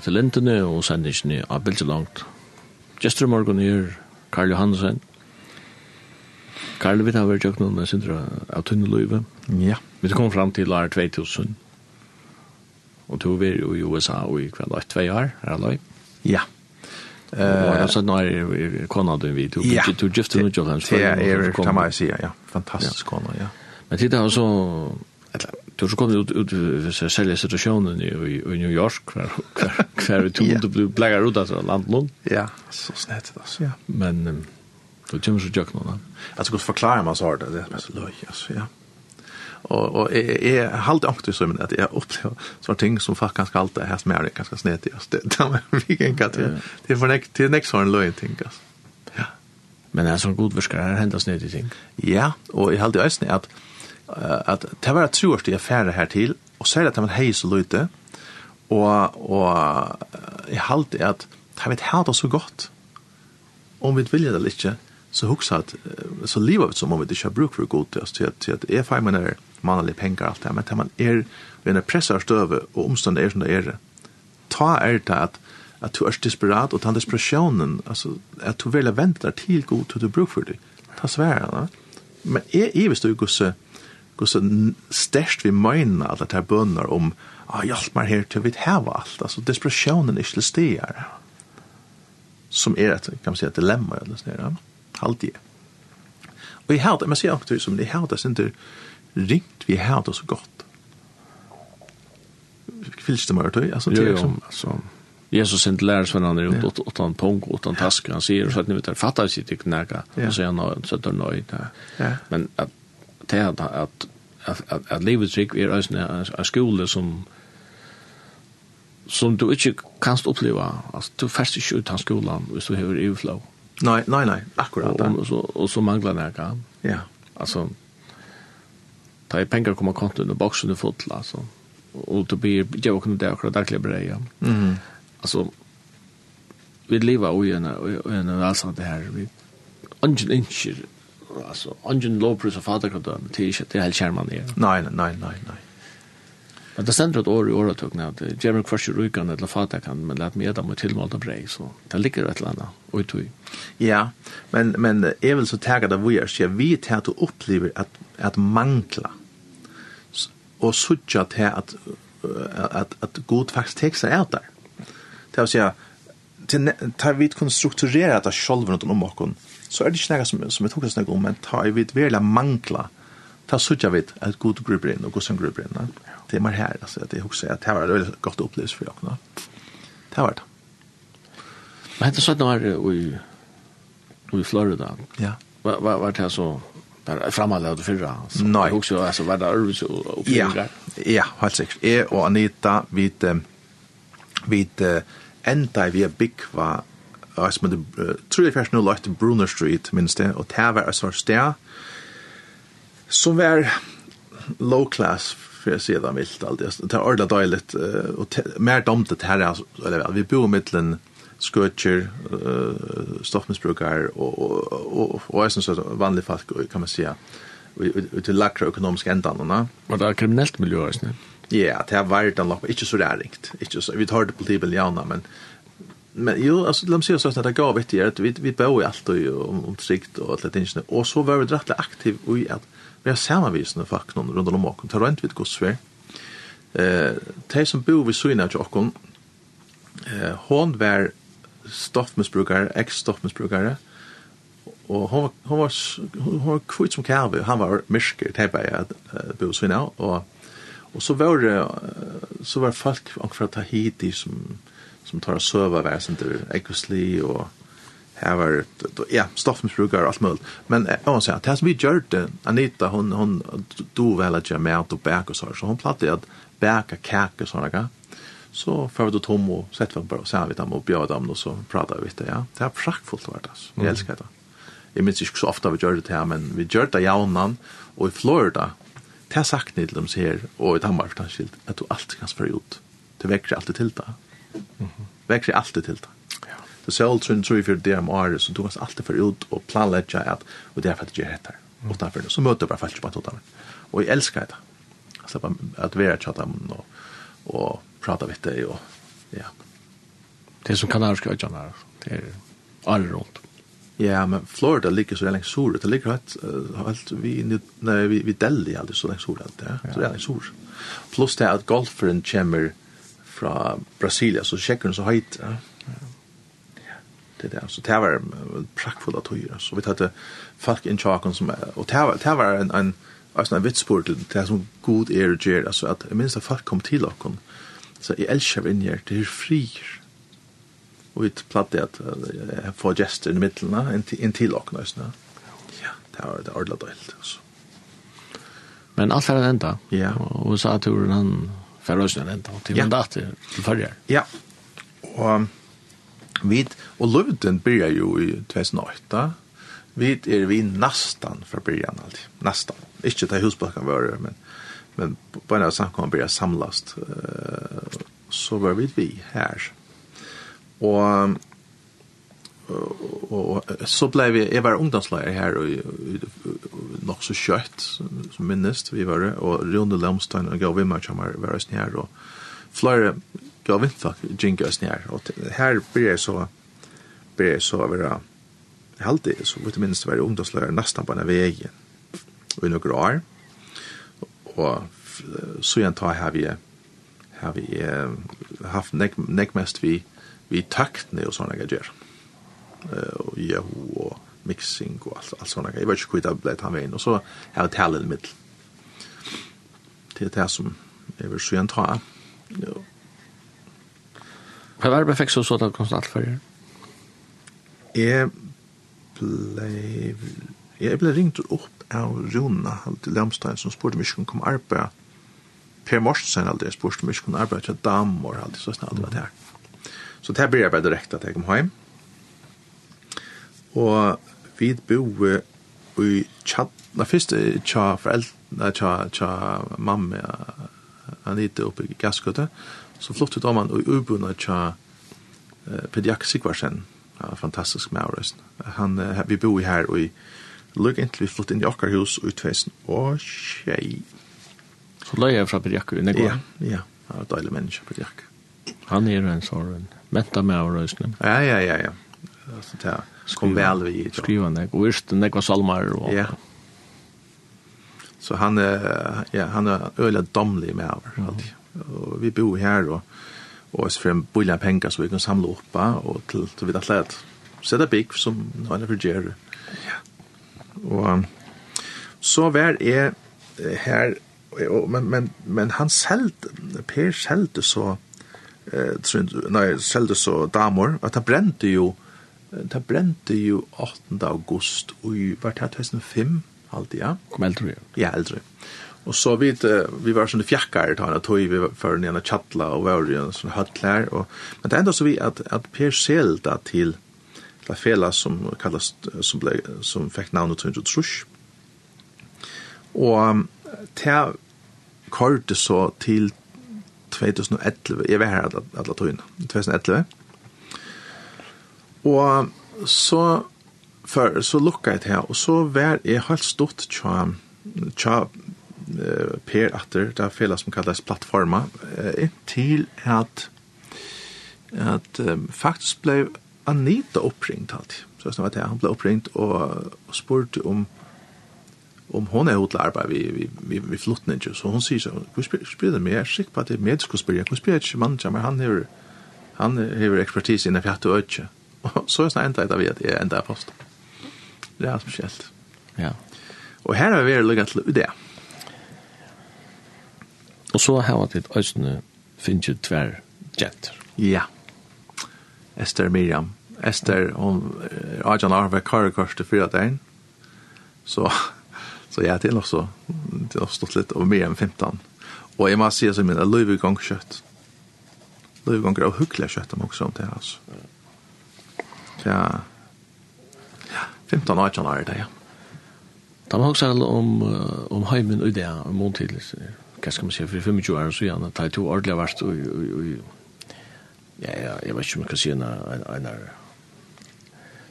etter lintene og sendingene av bildet langt. Gjester morgen er Karl Johansen. Karl, vi tar vært jøkken noen sindra av Tunneløyve. Ja. Vi kom fram til år 2000. Og to var jo i USA og i kveld 8-2 år, er det Ja. Eh nå er kona du vi tog Ja. Du just noe jøkken. kan säga. Ja, det kan man si, ja. Fantastisk kona, ja. Men det är alltså Du så kom ut ut så sälja situationen i i New York kvar kvar vi tog det blägga ut alltså landlån. Ja, så snett det alltså. Ja. Men då kommer så jag någon. Alltså gott förklara mig så här det är så löj alltså ja. Och och är är halt också så men att jag upplever så ting som fuck ganska allt det här som är ganska snett just det. Det vi kan kat det. Det för nästa till nästa en löj ting alltså. Ja. Men alltså god viskar händer snett i ting. Ja, och i halt det är snett att at det var et troerst i affære her til, og så er det at man heier så løyte, og, og jeg halte at det vet her det så godt. Om vi vilja det ikke, så hugsa at så livet vi som om vi ikke har bruk for god til oss, til at, til at jeg feir man er mannlig penger alt det, men til man er vi er pressa støve og omstående er som det er. Ta er det at at du er desperat, og ta desperationen, altså, at du vil vente deg til god til du bruk for det. Ta svære, da. Men jeg, jeg visste jo ikke hvordan størst vi møyna det de bønner om ah, hjelp meg her til vi heva alt, altså depressionen er ikke til som er et, kan man si, et dilemma, eller sånn, ja, halvdige. Og jeg hatt, jeg säger si akkurat som det, jeg det, jeg synes ringt vi har det så godt. Fylst det meg, altså, det jo, liksom, altså, Jesus sent lär sig när han åt åt han pong åt han task han säger så att ni vet fattar sig inte knäga och så han så där nöjd. Men att til at, at, at, at, at livets trygg er en skole som som du ikke kan oppleva. Altså, du færst ikke ut av skolan hvis du har EU-flow. Nei, nei, nei, akkurat. Og, og, så, og så mangler det Ja. Altså, ta i penger kommer kontoen og boksen er full, altså. Og du blir, jeg var kunne det akkurat daglig brei, ja. Mm. Altså, vi lever i en, i en velstand her. Vi, ungen innskjer alltså ungen lovpris av fader kan döma till inte helt helskärman det. Nej nej nej nej. Men det ständer ett år i året att öppna att Jeremy Crusher rykan eller fader kan men lät mig dem med tillmålda brej så det ligger ett landa och tog. Ja, men men är väl så taggad av vi är vi tar att uppleva att att mangla och sucha till att att att god faktiskt texter är där. Det vill säga tar vi kunna strukturera det själva runt om och så er det ikke noe som, som jeg tok oss noe om, men ta i vidt veldig mangla, ta suttja vidt ett god gruber inn og god som gruber inn. Det er mer her, altså, at jeg husker at det var et veldig godt opplevelse for dere. Det var det. Men det sånn var i, i Florida. Ja. Vad var, var det så bara framhålla det förra så Nej. också alltså vad där så. Ja, ja, helt säkert. Jag och Anita vid vid ända vi big var da som det tror jeg først nå lagt til Brunner Street, minst det, og det var et svart sted som var low class, for jeg sier det vilt alltid. Det er ordentlig døylig, og mer domt det her, eller vi bor i middelen skøtjer, stoffmisbrukere, og, og, og, og jeg synes at vanlige folk, kan man si, ut til lakre økonomiske endene. Og det er kriminellt miljø, ikke Ja, det har vært en lopp, ikke så ræringt. Ikke så, vi tar det på tibel jauna, men Men jo, alltså de ser så at det gav ett at vi vi bor i alt og om om sikt och allt det inte og så var vi rettelig aktiv och i att vi har samarbeten fack någon runt om och tar rent vid godsvär. Eh, de som bor vid til åkken, eh hon var stoffmissbrukare, ex-stoffmissbrukare och hon hon var hon var kvitt som kalv, han var mysker typ att bo Sina och og så var det så var folk och Tahiti som som tar söva väsenter ekosli og her var ja stoffmissbrukere og alt mulig. men jag måste säga det som vi gjør det, Anita hun, hun do vel at jeg jag med att bäka så så hon plattade att bäka kakor såna där så får du tom og sätt vi bare og här vi dem og bjør dem og så prater vi det ja. Det är praktfullt vart alltså jeg elsker det Jeg minns ikke så ofte vi gjør det her, men vi gjør det jaunan og i Florida det har sagt ni till dem så og i Danmark för skilt att du alltid kan spørre ut Det vekker alltid til det Vekker alltid till det. Ja. Det alt sånn tror jeg for det om så du måste alltid för ut och planlägga att och därför att det är rätt. Och därför så möter bara fallet på totalt. Och jag älskar det. Alltså att vara chatta og, och prata vet det och ja. Det som kanariska öarna det är all runt. Ja, men Florida ligger så länge sur. Det ligger helt helt vi nej vi vi Delhi aldrig så länge sur. allt ja. Så det är sol. Plus det at golferen kommer fra Brasilia, så sjekker hun så høyt. Ja. Det der, så det var prakkfull av tøyre. Så vi tatt folk inn tjaken som, er... og det var, det var en, en, en, en vitspår til det som god er og gjør, altså at jeg minns at folk kom til dere, så jeg elsker inn her, det er frier. Og vi platte at jeg får gjester i midten, inn til dere, altså. Ja, det var det ordentlig døylt, altså. Men alt er en enda. Ja. Og så at han Färösen ända till ja. mandatet till förra. Ja. og vi, og Lövden börjar jo i 2008. vi er vi nästan fra början alltid. Nästan. Ikke til husbacken var men men på en av samkom börjar samlast så var vi vi her. Og och så blev vi jeg var ungdomslärare här och nog så kött som minst vi var det. Och Rune Lemstein och gav Vimmer som om var oss her, og flere gav Vimmer fuck jinka oss og och här blir så blir så vara alltid så vet minst var ungdomsleier nästan på den vägen och i några år. Och så igjen tar her vi har vi haft nek, nek mest vi vi takt og och såna grejer og Yahoo og mixing og alt, alt sånt. Jeg vet ikke hvor det ble han veien, og så har jeg tale i middel. Det er det som jeg vil skjønne ta. Jo. Hva var det perfekt så så det konstant for deg? Jeg ble... Jeg ble ringt opp av Rona til Lemstein som spurte om jeg kunne arbeid. Per Morsen aldri spurte om jeg kunne arbeid til Damor, aldri så snart det var det her. Så det her blir jeg bare direkte at jeg kom hjem og vi bo i tjatt, na fyrst tja foreldre, tja, tja mamma, Anita oppe i Gaskøtta, så flott ut om han og ubunna tja uh, Pediak Sigvarsen, ja, fantastisk med åresten. Han, uh, vi bo i her og i lukk inntil vi flott inn i okkar hus og utveisen, og tjei. Så løy jeg fra Pediak i Negua? Ja, ja, han var deilig menneske, Pediak. Han er en sånn, menta med åresten. Ja, ja, ja, ja. Så, det kom väl vi skriva det. och visst den var salmar och ja. Så han ja han är öle domlig med över alltid och vi bor här då. Och så för bulla pengar så vi kan samla upp och till så vi alla att det big som några för Jerry ja. Och så väl är här men men men han sålt Per sålde så eh tror nej sålde så damor att han brände ju det brente jo 8. august, og i var det 2005, alltid ja. Kom eldre, ja. Ja, eldre. Og så vi, vi var sånne fjakkar, ta han tog vi for en ene tjattla, og var jo sånne sånn og, men det enda så vi at, at Per Selda til, La fela som kallas, som, ble, som fikk navnet til Trush, og til kortet så til 2011, jeg var her alle tøyene, 2011, Og så för så lukka jeg til, og så var jeg helt stort tja, tja eh, per atter, det er fela som kallas plattforma, eh, til at at um, faktisk ble Anita oppringt alltid. Så jeg vet han ble oppringt og, og spurte om om hon är hotla arbete vi vi vi, vi flottnar inte så hon säger så hur spelar det mer skick på det med skulle spela hur spelar man jamar han har han har expertis i fjärde ötje Og så enda etter vi at jeg enda post Det er spesielt. Ja. Og her har vi vært lukket til det. Og så har vi et østene finnes jo tver jenter. Ja. Esther Miriam. Esther, hun er Arjan Arve Karakors til fyra dagen. Så, så jeg er til også, Det har stått litt over Miriam 15. Og jeg må si som jeg jeg løyve gong kjøtt. Løyve gong kjøtt, og hyggelig kjøtt om også om det, altså. Ja ja, 15 år kjenner det, ja. Da man også om, uh, om heimen og det, om måntidlig, hva skal man si, for 25 år så gjerne, det er to ordentlig vært, og, og, og, ja, ja, jeg vet ikke om jeg kan si en, en, en,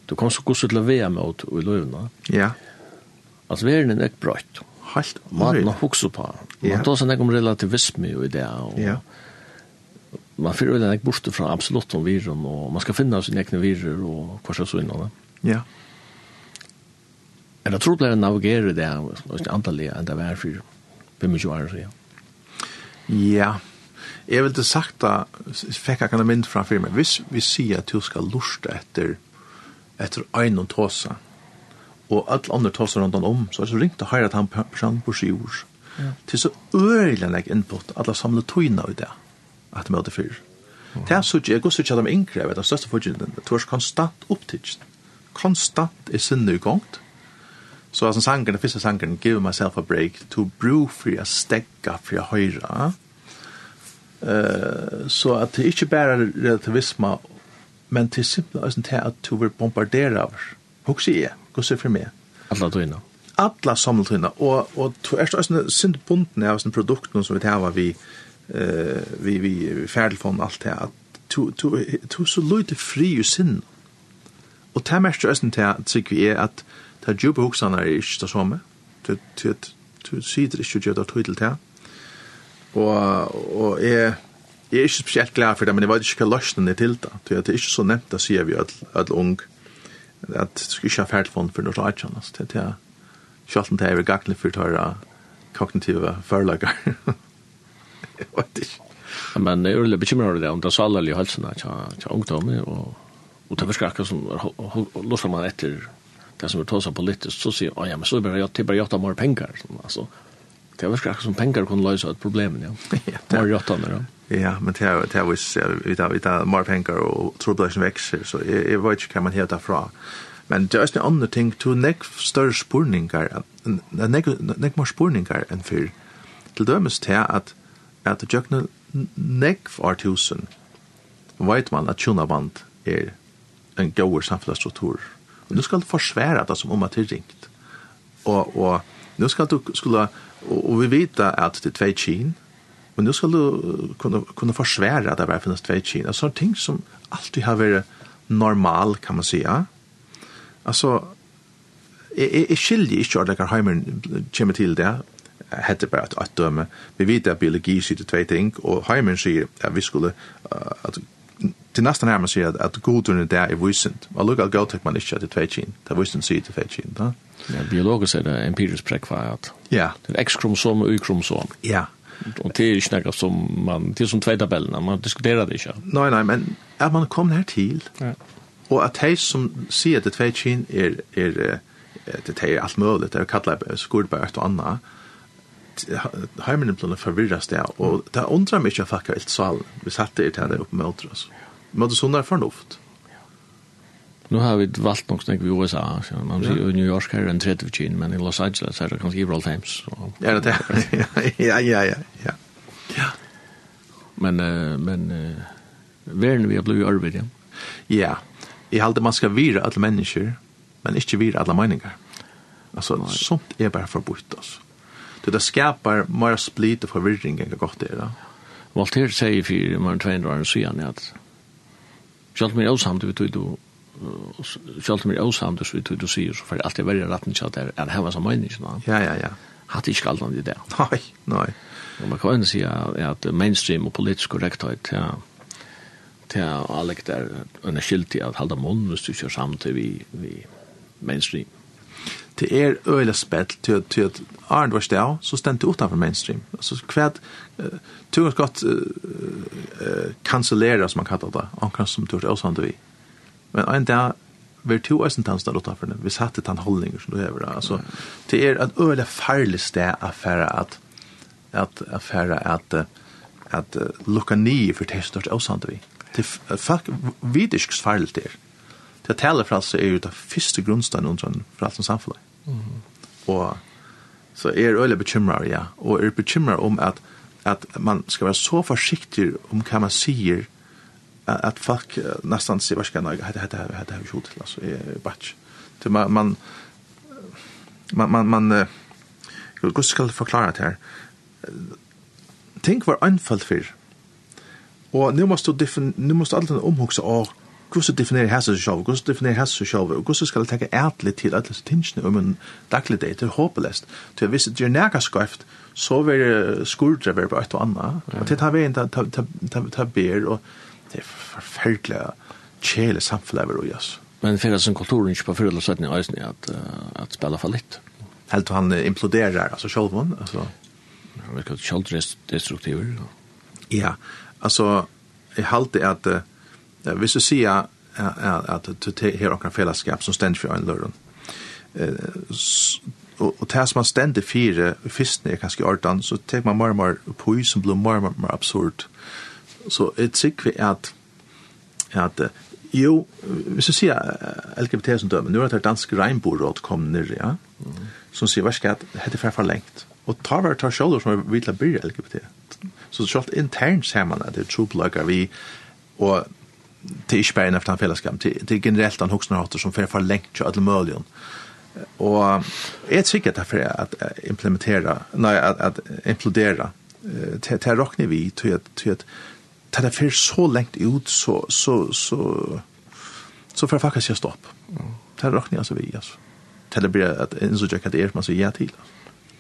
du kom så god til å være med ut i løvene. Ja. Altså, verden er ikke brøtt. Helt. Man har hokset på. Man tar seg ikke om relativisme i det, og, ja man får väl en borte från absolut om viren, och man ska finna sin egna virer och hva så innan. Ja. Eller det trolig navigera navigere det, och ikke antallet vär för var for 25 år siden? Ja, jeg vil til sagt da, fikk jeg kan mynd fra firma, hvis vi sier at du skal lusta etter, etter ein og tåsa, og alle andre tåsa rundt om, så er det så ringt å høre at han personen på sjivurs. Ja. Til så øyelig input, alle samlet tøyna i det at de møter fyr. Det er sånn, jeg går sånn at de yngre, vet, du, største fortjenten, det er konstant opptidst. Konstant i sinne i gongt. Så altså sangen, den første sangen, give myself a break, to brew for jeg stegga for jeg høyra. Uh, så at det ikke bare er relativisme, men til simpelthen til at du vil bombardere av. Hoks sier jeg, gos sier for meg. Alla tøyna. Alla samlet tøyna, og, og du er sånn sint bunden av sånn produkten som vi tar vi, uh, eh vi vi färdtelefon allt det att to to to så lite fri i sinn. Och det mest ösen till att tycker vi är att ta djupa huxarna i det samme. Det Du du sitter ikke gjør det tydel til. Og, og jeg, jeg er ikke spesielt glad for det, men jeg vet ikke hva løsnen er til det. Det er ikke så nevnt, det sier vi alle unge, at du skal ikke ha ferdtelefon for noe rart, det er ikke alltid det er gagnlig for å ta kognitive forelager. vet ikke. Men det er jo bekymret over det, om det er så salerlig halsen til ungdommer, og, og det er akkurat som, låser man etter det som er tåsa politisk, så sier, ja, men så er det bare, bare av mer penger, altså. Det er akkurat som penger kunne løse et problem, ja. Mer gjort av mer, ja. Ja, men det er jo vi tar, vi tar mer penger, og tror det som vekser, så jeg, jeg vet ikke hva man heter derfra. Men det er også en annen ting, to nek større spurningar, nek, nek mer spurningar enn før. Til dømes til at at tjøkne nekv for tusen vet man at tjona band er en gauer samfunnsstruktur. Og nu skal du forsvære det som om at det er ringt. Og, og nu skal du skulle, og, og vi vita at det er tvei kien, men nu skal du kunne, kunne forsvære at det er finnes tvei kien. Altså ting som alltid har vært normal, kan man säga. Altså, jeg, jeg, jeg skiljer ikke at jeg kommer til det, hette bare at at døme. Vi vet at biologi sier tvei ting, og Heimen sier at vi skulle, at, til nesten her man sier at, at godene der er vysent. Og lukk at gautek man ikke at det er tvei kjent, det er vysent sier til tvei kjent. Da? Ja, biologisk er det empirisk prekvariat. Ja. Det er X-kromosom og Y-kromosom. Ja. Og det er ikke noe som man, det er som tvei tabellene, man diskuterer det ikke. Nei, nei, men at man kom her til, ja. og at de som sier at det er tvei kjent er, er, er det er alt mulig, det er kallet skurbar et og anna, heimen blir forvirret det, og det undrer meg ikke at folk har helt salen. Vi satte det her oppe med åter, altså. Men det er sånn er fornuft. Nu har vi valgt nok snakk i USA, så man sier i New York her en 30 kina, men i Los Angeles er det kanskje i Roll Times. Ja, det er. Ja, ja, ja, ja. Ja. Men, men, verden vi har blivit arbeid, ja. Ja, jeg halte man skal vire alle mennesker, men ikke vire alle meninger. Altså, sånt er bare forbudt, altså. Så det skapar mer split och förvirring än gott det då. Voltaire säger för mer än 200 år sedan att Sjalt mig osamt vi tog du Sjalt mig osamt vi tog du säger så för allt det värre ratten så där är det här som människan. Ja ja ja. Hat ich kall dann det. Nei, nei. Och man kan säga att mainstream och politisk korrekthet ja till alla där en skilt att hålla mun måste ju samt vi vi mainstream det er øyla spett til, til at Arne var stav, så stendte utanfor mainstream. Altså kvært, uh, turen godt uh, uh, kansellera, som man kallar det, omkring som turen avsande vi. Men en dag, vi er to eisen tanns der utanfor den, vi satte tann holdninger som du hever. Altså, det er et øyla farlig sted affæra at, at affæra at, at, at uh, lukka nye for testort avsande vi. Det er faktisk vidisk farlig det er. Det talefrelse er jo det første grunnstein under en frelsens samfunn. Mm. Og så er øyelig bekymrar, ja. Og er bekymrar om at, at man skal være så forsiktig om hva man sier, at folk nästan ser vad ska jag hade hade hade hade gjort alltså är batch. Det man man man man man jag går ska förklara det här. Tänk var anfall för. Och nu måste du nu måste alla omhuxa och hvordan definerer hæsa seg sjov, hvordan definerer hæsa seg sjov, og hvordan skal jeg tenke ærtelig til alle disse tingene om en daglig dag, det er håpelest. Til hvis det gjør nærkast skrøft, så vil det skurdre være på et og annet, og til ta veien, ta ber, og det er forferdelig kjele samfunnet over oss. Men det finnes en kultur ikke på fyrre løsning i øyne at, at spiller for litt. Helt han imploderer, altså sjolvån, altså. Han virker sjolvdestruktiver. Ja, altså, jeg halte at uh, hvis du sier at du har noen fellesskap som stender for en løren, og det som man stender fire fyrstene er kanskje ordan, så tek man mer og mer på som blir mer og mer absurd. Så jeg tykker vi at, at jo, hvis du sier LGBT som dømer, nu er det dansk regnbordråd kom nere, ja, som sier, hva skal jeg, dette er for lengt. Og tar vi tar sjåler som vil ha blir LGBT. Så selv internt ser man at det er trobløkker vi, og det er ikke bare efter en fellesskapen, det det er generelt den hoksnerhater som fyrir for lengt til alle mølgen. Og jeg er sikkert derfor at implementera, nei, at, at implodera, til jeg råkner vi, til at, til at, til det fyrir så lengt ut, så, så, så, så får jeg faktisk gjøre stopp. Til jeg råkner jeg altså vi, altså. Til det blir at, enn så tjekk at det er man sier ja til, altså.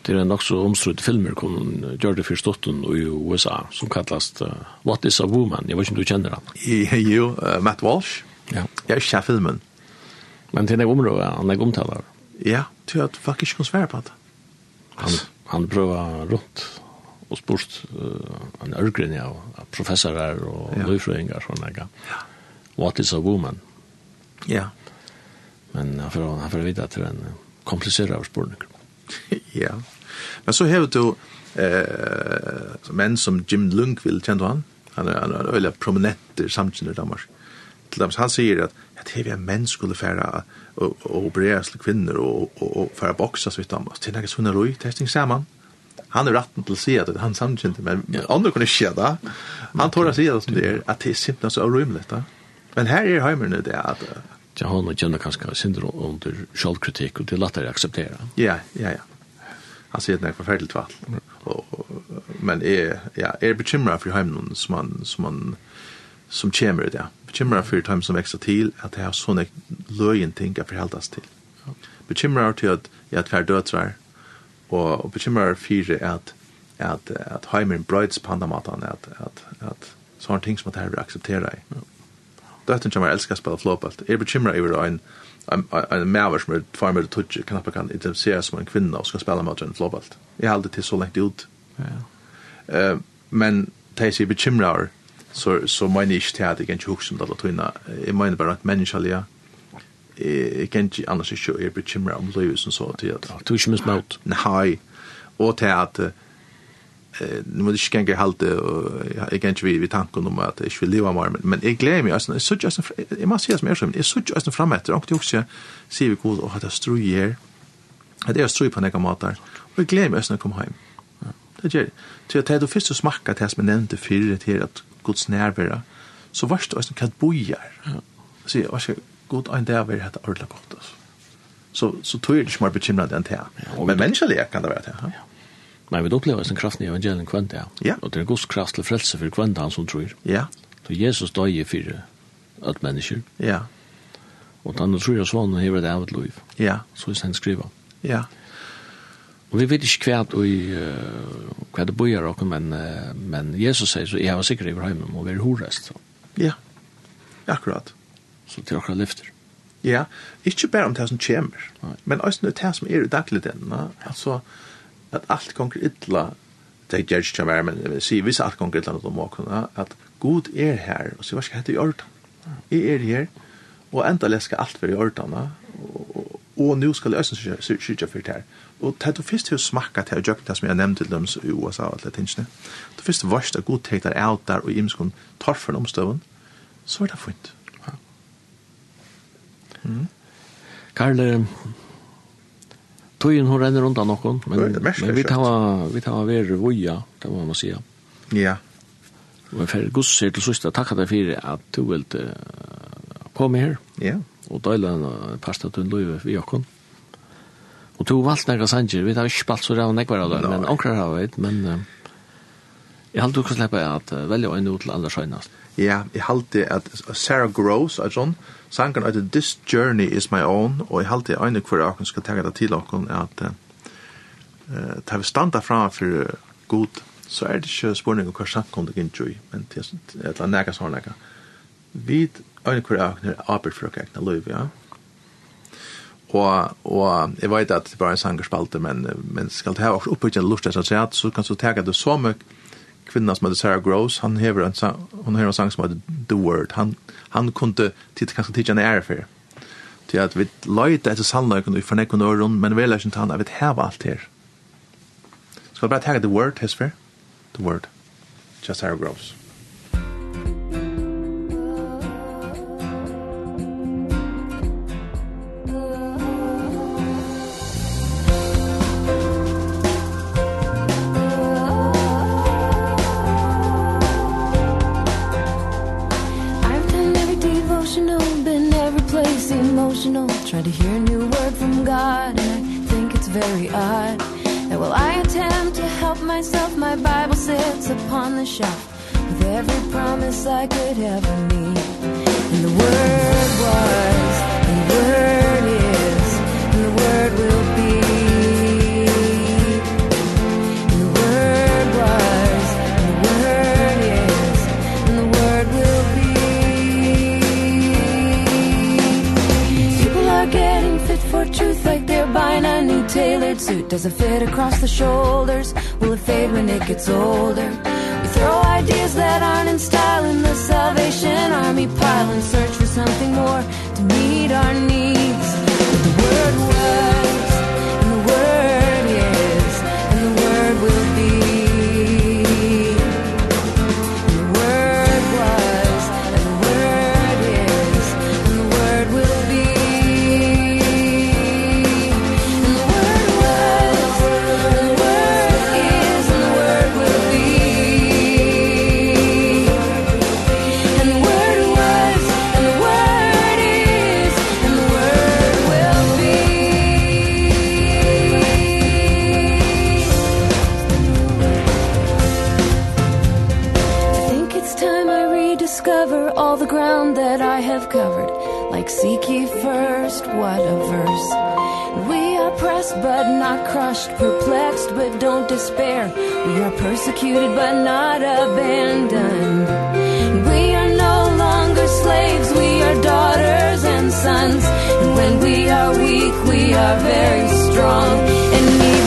Det er en også omstrutt filmer som gjør det først ståtten i USA, som kallas uh, What is a Woman? Jeg vet ikke om du kjenner han. Jo, uh, Matt Walsh. Ja. Jeg er ikke filmen. Men til det området, han er omtaler. Ja, til at folk ikke kan svære på det. Han, han prøver rundt og spurt uh, en ørgrin av ja, professorer og ja. løyfrøyngar sånn ja. What is a woman? Ja. Men han får, han får vite at det er en kompliseret spørning. ja. Men så har du eh, menn som Jim Lundqvist, kjenner du han? Han er, han er øyla prominent samkjenner i Danmark. Til dem, han sier at at hever jeg menn skulle færa og opereres til kvinner og, og, og færa boksa så vidt om. Det er ikke sånn roi, testing sammen. Han er ratten til å si at han samkjente, men andre kunne ikke det. Han tål å si det som det er, at det er simpelthen så avrymelig. Men her er heimerne det at Ja, han kjenner kanskje syndrom under självkritik och det lättare att acceptera. Ja, ja, ja han sier at det er forferdelig tvall. Men jeg, ja, er bekymret for heimen som han, som han, som kommer i ja. Bekymret for dem som vekster til, at det er sånne løyen ting jeg forheldes til. Bekymret til at jeg er døtre, og, og bekymret for at, at, at heimen brøyts på andre måten, at, at, at sånne ting som at jeg vil akseptere i. Døtten kommer jeg elsker å spille flåpalt. Jeg er bekymret over en, en maver som er farmer med touch knappe kan identifiera som en kvinna og skal spela mot en flåbalt. Jeg har aldri til så lengt ut. Ja. Uh, men de sig bekymrar, så, så mener ich tät til at jeg kan ikke huske om det tøyna. Jeg mener bare at menneskelige, jeg kan ju annars ju är bekymrar om livet som så til at... Du er ikke mismått. Nei, og til at nu måste jag gänga halt jag kan inte vi vi tanken om att jag vill leva mer men jag glömmer mig alltså så just jag måste säga som är som är så just fram efter och det också ser vi god och att det strujer att det är struj på några matar och jag glömmer mig när jag kommer hem det gör så jag tar det först och smakar det som jag nämnde förr till att Guds närvaro så vart det kan bojar så jag ska god en där vill det ordla gott så så tror jag det smart bekymrad än det men mänskliga kan det vara det ja. Men vi opplever sin kraft i evangelien kvendt, ja. ja. Og det er en kraft til frelse for kvendt han som tror. Ja. Så Jesus døg i fire alt mennesker. Ja. Og han tror jeg sånn og hever det av et liv. Ja. Så er han skriver. Ja. Og vi vet ikke hva, vi, hva det bøyer dere, men, men Jesus sier så jeg var sikker i hjemme og vi er horest. Så. Ja, akkurat. Så til dere lyfter. Ja, ikke bare om det som kommer, Nei. men også det som er i dagligdelen. Altså, ja at alt gonger illa, det gjør ikke kjem men jeg vil si hvis alt gonger illa noe må kunne, at god er her, og så hva skal hette i orden? Jeg er her, og enda leska alt for i orden, og, og og nå skal jeg også sykja for det her. Og det er du først til å smakka til å gjøre det som jeg nevnte til dem i USA og alle tingene, du først varst at god tektar av der og imskon torfen omstøven, så er det fint. Ja. Mm. Karl, Tøyen hun renner rundt nokon, men, det det mest, men vi tar vi tar ver voja, det må man säga. Ja. Og jeg for gusser til søster, takk deg fyrir at du vil uh, komme her. Ja. Og døyla en pasta til en løyve vi okkon. Og du valgt nekka sanger, vi tar ikke spalt så ræv nekvar av det, men onkrar har vi, men uh, jeg halte du kan slippe at uh, velja øyne ut til andre søgnast. Ja, jeg halte at Sarah Gross, er sånn, sangen at This Journey is My Own, og jeg halte øyne hver akkurat skal tenke det til akkurat at uh, ta vi standa fram for god, så er det ikke spørning om hva samkommet jeg ikke i, men det er nekka sånn nekka. Vi øyne hver akkurat er arbeid for akkurat egna liv, ja. Og, og jeg vet at det var en sangerspalte, men, men skal det ha også lust, en lort, så kan du tenke det så mye, kvinnan som heter Sarah Gross, han hever en sang, hon hever en sang som heter The Word. Han, han kunde titta kanskje titta en ære for. Til at vi løyte etter sannløyken og fornekken øren, men vi løyte ikke han, at vi heva alt her. Skal vi bare tagge The Word, hesfer? The Word. Just Sarah Gross. sits upon the shelf With every promise I could ever need. And the word was, the word in a new tailored suit Does it fit across the shoulders? Will it fade when it gets older? We throw ideas that aren't in style In the Salvation Army pile And search for something more To meet our needs covered like seek ye first what a verse. We are pressed but not crushed perplexed but don't despair. We are persecuted but not abandoned. We are no longer slaves we are daughters and sons. And when we are weak we are very strong. And we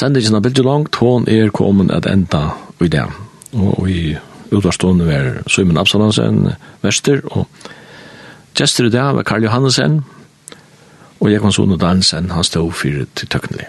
Sendingen av Bilge Langt, hon er kommet at enda i det. Og i utvarstående var Søymen Absalansen, Vester, og Gjester i det var Karl Johannesen, og Jekon Sono Dansen, han stod fyrir til tøknelige.